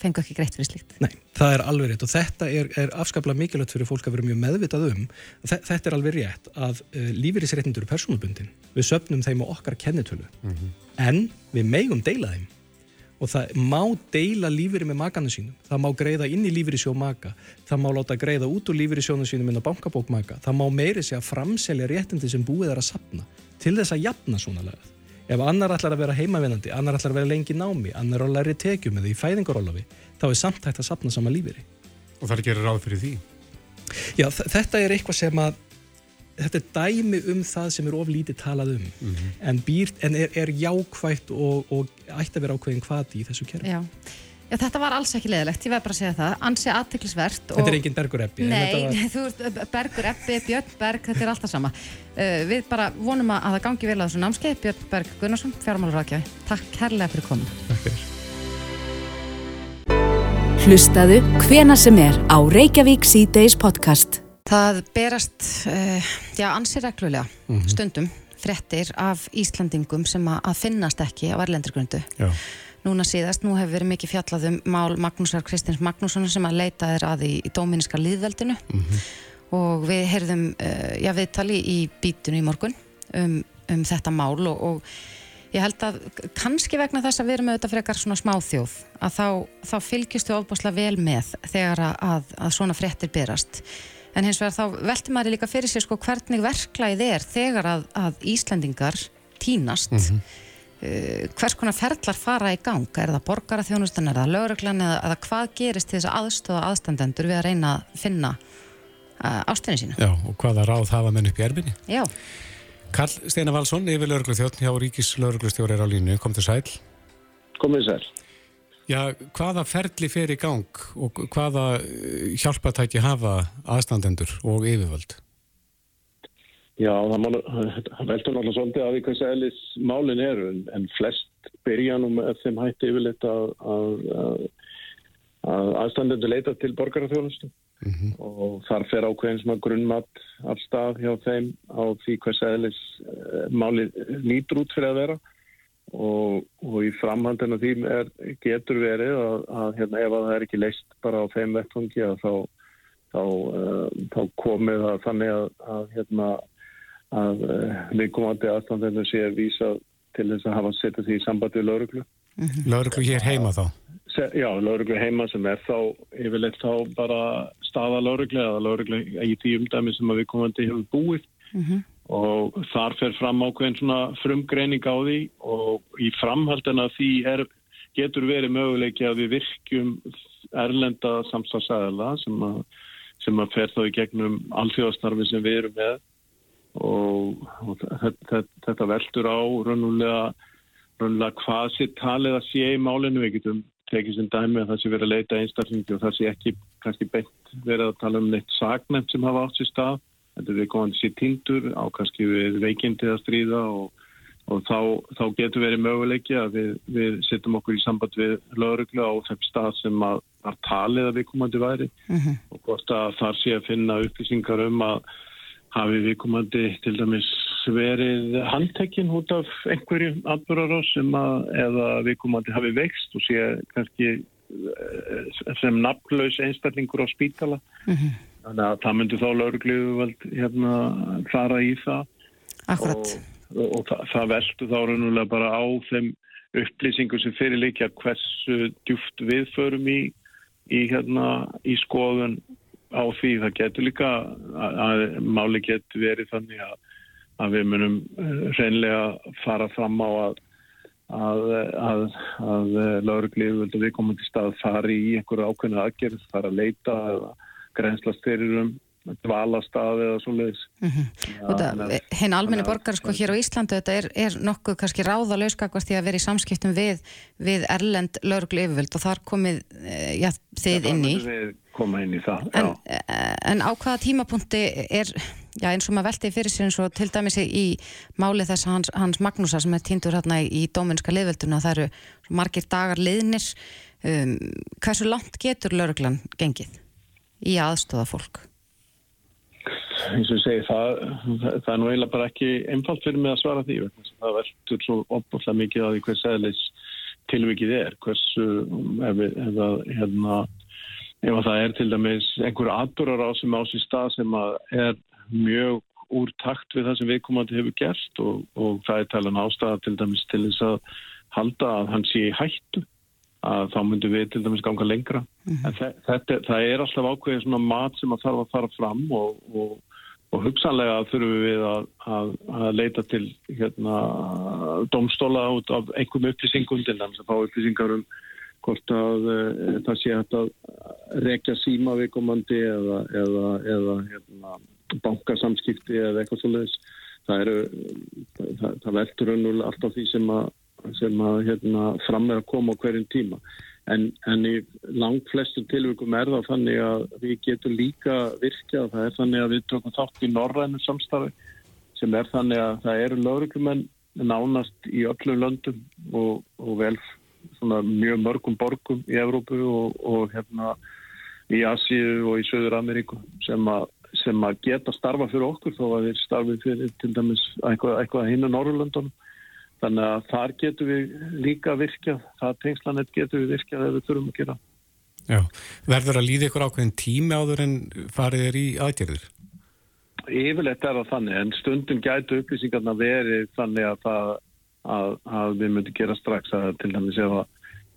fengu ekki greitt fyrir slíkt. Nei, það er alveg rétt og þetta er, er afskaplega mikilvægt fyrir fólk að vera mjög meðvitað um. Þetta er alveg rétt að uh, lífeyrisréttindur er persónubundin. Við söpnum þeim á okkar kennitölu. Mm -hmm. en við megum deila þeim og það má deila lífeyri með makanu sínum, það má greiða inn í lífeyri sjó maka, það má láta greiða út úr lífeyri sjónu sínum inn á bankabók maka, það má meiri sig að framselja réttindi sem búið er að sapna til þess að jafna svona lagað. Ef annar ætlar að vera heimavinnandi, annar ætlar að vera lengi námi, annar að læri tekjum eða í fæðingarólafi, þá er samtækt að sapna sama lífeyri. Og það er gerir ráð fyrir því? Já, þetta er eitthvað sem að þetta er dæmi um það sem er oflítið talað um. Mm -hmm. en, býr, en er, er jákvægt og, og ætti að vera ákveðin hvað í þessu kerfi. Já. Já, þetta var alls ekki leðilegt, ég verð bara að segja það. Ansi aðtiklisvert Þetta er enginn Bergur Eppi Nei, var... þú ert Bergur Eppi, Björn Berg þetta er alltaf sama. Uh, Við bara vonum að það gangi vel að þessu námskeið. Björn Berg Gunnarsson, fjármálurrakjaði Takk herlega fyrir komin Takk fyrir. Hlustaðu hvena sem er á Reykjavík C-Days podcast Það berast, uh, já, ansið reglulega mm -hmm. stundum frettir af Íslandingum sem að finnast ekki á erlendurgrundu. Núna síðast, nú hefur verið mikið fjallað um mál Magnúsar Kristins Magnússon sem að leita þeir að í, í dóminiska líðveldinu mm -hmm. og við heyrðum, uh, já, viðtali í bítinu í morgun um, um þetta mál og, og ég held að kannski vegna þess að við erum auðvitað frekar svona smáþjóð að þá, þá fylgjustu ofbáslega vel með þegar að, að svona frettir berast en hins vegar þá velti maður líka fyrir sér sko hvernig verklæðið er þegar að, að Íslandingar tínast. Mm -hmm. uh, hvers konar ferlar fara í gang? Er það borgaraþjónustan, er það lauruglan eða, eða hvað gerist til þess að aðstöða aðstandendur við að reyna að finna uh, ástinni sína? Já, og hvaða ráð hafa menn upp í erfinni Já. Karl Steinar Valsson, yfir laurugluþjótt hjá Ríkis lauruglustjóri er á línu, kom til sæl. Komið sæl Já, hvaða ferli fer í gang og hvaða eh, hjálpatæki hafa aðstandendur og yfirvöld? Já, það veldur náttúrulega svolítið að því hvað sælis málinn eru en flest byrja nú með þeim hætti yfirleitt að, að, að aðstandendur leita til borgararþjónustu mm -hmm. og þar fer ákveðin sem að grunnmatt af stað hjá þeim á því eh, málið nýtur út fyrir að vera og, og í framhandinu því er, getur verið að, að hérna, ef að það er ekki leist bara á þeim vettfungi þá, þá, uh, þá komið það þannig að, að, hérna, að uh, viðkomandi aðstandinu sé að vísa til þess að hafa setjað því í sambandi við lauruglu. -hmm. Lauruglu hér heima þá? Já, lauruglu heima sem er þá yfirleitt þá bara staða lauruglu eða lauruglu í því umdæmi sem að viðkomandi hefur búið. Mm -hmm og þar fer fram ákveðin svona frumgreining á því og í framhaldina því er, getur verið möguleiki að við virkjum erlenda samstagsæðala sem, sem að fer þá í gegnum alþjóðastarfi sem við erum með. Og, og þetta, þetta veldur á raunulega, raunulega hvað sér talið að sé í málinu. Við getum tekið sem dæmi að það sé verið að leita einstaklingi og það sé ekki kannski beint verið að tala um neitt sagnefn sem hafa átt sér stað þetta er viðkomandi sér tindur á kannski við veikindi að stríða og, og þá, þá getur verið möguleiki að við, við setjum okkur í samband við lauruglu á þeim stað sem að var talið að viðkomandi væri uh mhm. -huh. og hvort að þar sé að finna upplýsingar um að hafi viðkomandi til dæmis verið handtekinn út af einhverju atbyrgarás sem að eða viðkomandi hafi vext og sé kannski eh, sem nafnlaus einstaklingur á spítala uh mhm. -huh. Þannig að það myndi þá lauruglíðu hérna fara í það Akkurat. og, og, og það, það veldu þá raunulega bara á þeim upplýsingu sem fyrirleikja hversu djúft við förum í, í, hérna, í skoðun á því. Það getur líka að, að máli getur verið þannig að, að við munum eh, reynlega fara fram á að að, að, að lauruglíðu við komum til stað að fara í einhverju ákveðinu aðgerð, fara að leita eða grænslast fyrir um dvalastað eða svo leiðis. Mm -hmm. Hinn almenni borgar sko hér á Íslandu þetta er, er nokkuð kannski ráða lauskakvast því að vera í samskiptum við, við Erlend lauruglu yfirvöld og þar komið eh, já, þið inn í. Við koma inn í það, en, eh, en á hvaða tímapunkti er, já eins og maður velti fyrir sér eins og til dæmis í máli þess hans, hans Magnúsa sem er týndur hérna í, dóminska liðvelduna það eru margir dagar liðnir um, hversu langt getur lauruglan gengið í aðstóða fólk? eins og ég segi, það, það, það er nú eiginlega bara ekki einfalt fyrir mig að svara því það veldur svo opbúrslega mikið að því hvers eðlis tilvikið er hversu ef, ef, hérna, ef það er til dæmis einhver aðdurar á sem á sér stað sem er mjög úr takt við það sem viðkomandi hefur gert og, og það er talan ástæða til dæmis til þess að halda að hann sé í hættu að þá myndum við til dæmis ganga lengra. Mm -hmm. En þetta, það er alltaf ákveðin svona mat sem að þarf að fara fram og, og, og hugsanlega þurfum við að, að, að leita til hérna, domstóla út af einhverjum upplýsingum til þess að fá upplýsingar um hvort að e, það sé hægt að rekja síma viðkomandi eða, eða, eða hérna, bankasamskipti eða eitthvað svolítið. Það, það, það veldur önnulega alltaf því sem að, sem að hérna, fram er að koma á hverjum tíma. En, en í langt flestum tilvíkum er það þannig að við getum líka virkjað, það er þannig að við tökum þátt í norrænu samstarfi sem er þannig að það eru lauruglumenn nánast í öllum löndum og, og vel mjög mörgum borgum í Evrópu og, og hérna í Asíu og í Söður Ameríku sem að, sem að geta starfa fyrir okkur þó að við starfum fyrir til dæmis eitthvað, eitthvað hinn á Norrlöndunum Þannig að þar getur við líka virkjað, það tengslanett getur við virkjað ef við þurfum að gera. Já, verður að líða ykkur ákveðin tími áður en farið er í aðgerðir? Yfirleitt er það þannig, en stundum gætu upplýsingarna verið þannig að, það, að, að við myndum gera strax að til dæmis ef að,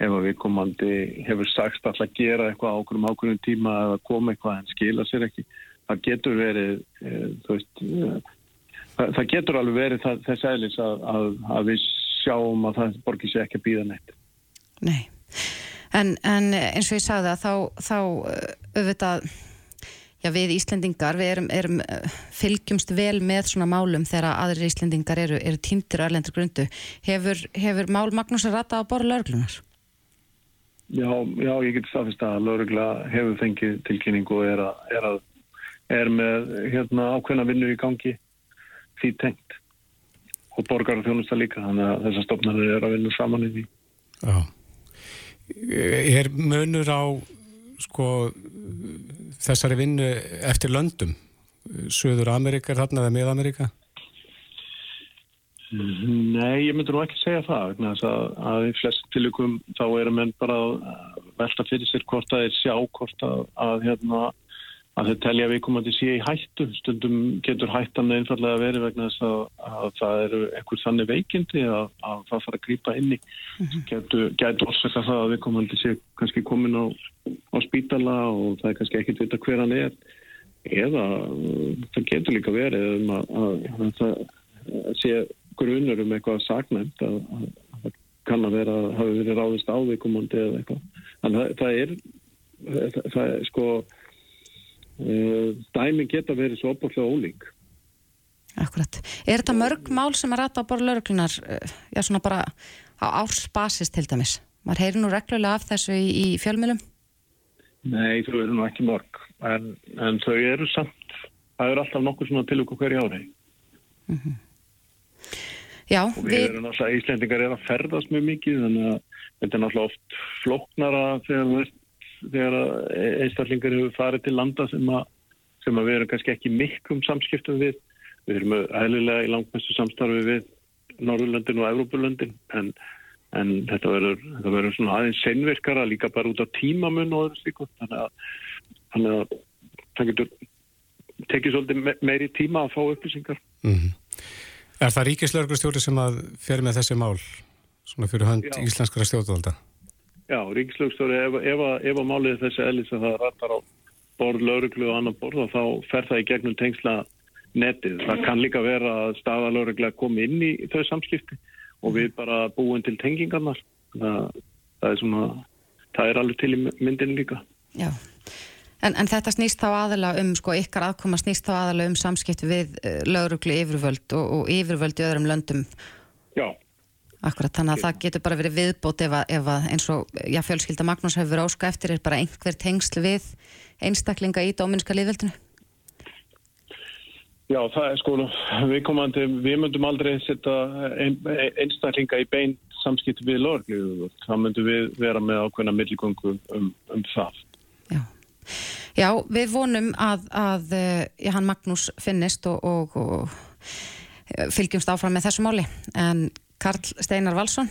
ef við komandi hefur sagt alltaf að gera eitthvað ákveðum ákveðum tíma eða koma eitthvað en skila sér ekki. Það getur verið, e, þú veist, það, það getur alveg verið það, þess aðlis að, að, að við sjáum að það borgir sér ekki að býða neitt. Nei, en, en eins og ég sagði að þá, þá uh, auðvitað, já við Íslendingar, við erum, erum uh, fylgjumst vel með svona málum þegar aðri Íslendingar eru, eru týndir og erlendur grundu. Hefur, hefur mál Magnús að rata á borða lauruglunar? Já, já, ég get staðfist að laurugla hefur fengið tilkynningu og er, að, er, að, er með hérna, ákveðna vinnu í gangi því tengt. Og borgar og þjónusta líka þannig að þessar stofnarnir eru að vinna saman í því. Já. Er munur á sko þessari vinnu eftir löndum? Suður Amerika er þarna eða með Amerika? Nei, ég myndur nú ekki segja það að, að í flest tilökum þá eru menn bara að velta fyrir sér hvort að þeir sjá hvort að, að hérna að þau telja viðkomandi sé í hættu. Stundum getur hættan einfallega verið vegna þess að, að það eru einhver þannig veikindi að, að það fara að grýpa inn í. Mm -hmm. Getur, getur orsaka það að viðkomandi sé kannski komin á, á spítala og það er kannski ekkert vita hver hann er. Eða það getur líka verið um að, að það sé grunur um eitthvað sagnæmt að það kann að vera að hafa verið ráðist á viðkomandi eða eitthvað. Þannig að það er, það, það er sko dæmi geta verið svo opallega ólík. Akkurat. Er þetta mörg mál sem að rata á bara lauruglunar, eh, já svona bara á ársbasis til dæmis? Mar heyri nú reglulega af þessu í, í fjölmjölum? Nei, þau eru nú ekki mörg, en, en þau eru samt, það eru alltaf nokkur svona tilvíku hverju ári. Mm -hmm. Já, og við, við erum náttúrulega, Íslendingar er að ferðast mjög mikið, þannig að þetta er náttúrulega oft floknara þegar þú veist þegar einstaklingar hefur farið til landa sem að, sem að við erum kannski ekki miklum samskiptum við. Við erum aðlilega í langmestu samstarfi við Norðurlöndin og Evrópulöndin en, en þetta verður svona aðeins senvirkara líka bara út á tímamun og öðru stíku þannig að, þannig að það getur tekið svolítið meiri tíma að fá upplýsingar. Mm -hmm. Er það ríkislörgustjóri sem að fer með þessi mál svona fyrir hönd Já. íslenskara stjórnvalda? Já, ríkislögstóri, ef, ef, ef að málið þessi ellis að það rattar á borð, lauruglu og annar borð og þá fer það í gegnum tengsla netið. Það kann líka vera að staða laurugla komi inn í þau samskipti og við bara búum til tengingarnar. Það, það er svona, það er alveg til í myndin líka. Já, En, en þetta snýst þá aðalega um, sko, ykkar aðkoma snýst þá aðalega um samskipt við uh, lauruglu yfirvöld og, og yfirvöld í öðrum löndum. Já. Akkurat, þannig að það getur bara verið viðbót ef að, ef að eins og, já, fjölskylda Magnús hefur verið áska eftir er bara einhver tengsl við einstaklinga í dóminska liðveldinu. Já, það er sko, við komandi, við myndum aldrei setja ein, einstaklinga í bein samskipt við lauruglu. Það myndum við vera með ákveðna milligöngu um, um það. Já. Já, við vonum að, að já, hann Magnús finnist og, og, og fylgjumst áfram með þessu máli. En Karl Steinar Valsson,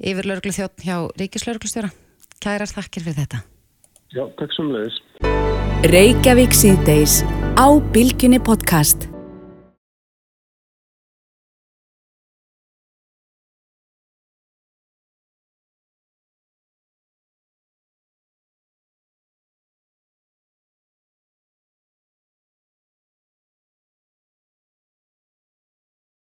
yfir lauruglu þjótt hjá Ríkislauruglustjóra, kærar þakkir fyrir þetta. Já, takk sem leiðis. Reykjavík síðdeis á Bilginni podcast.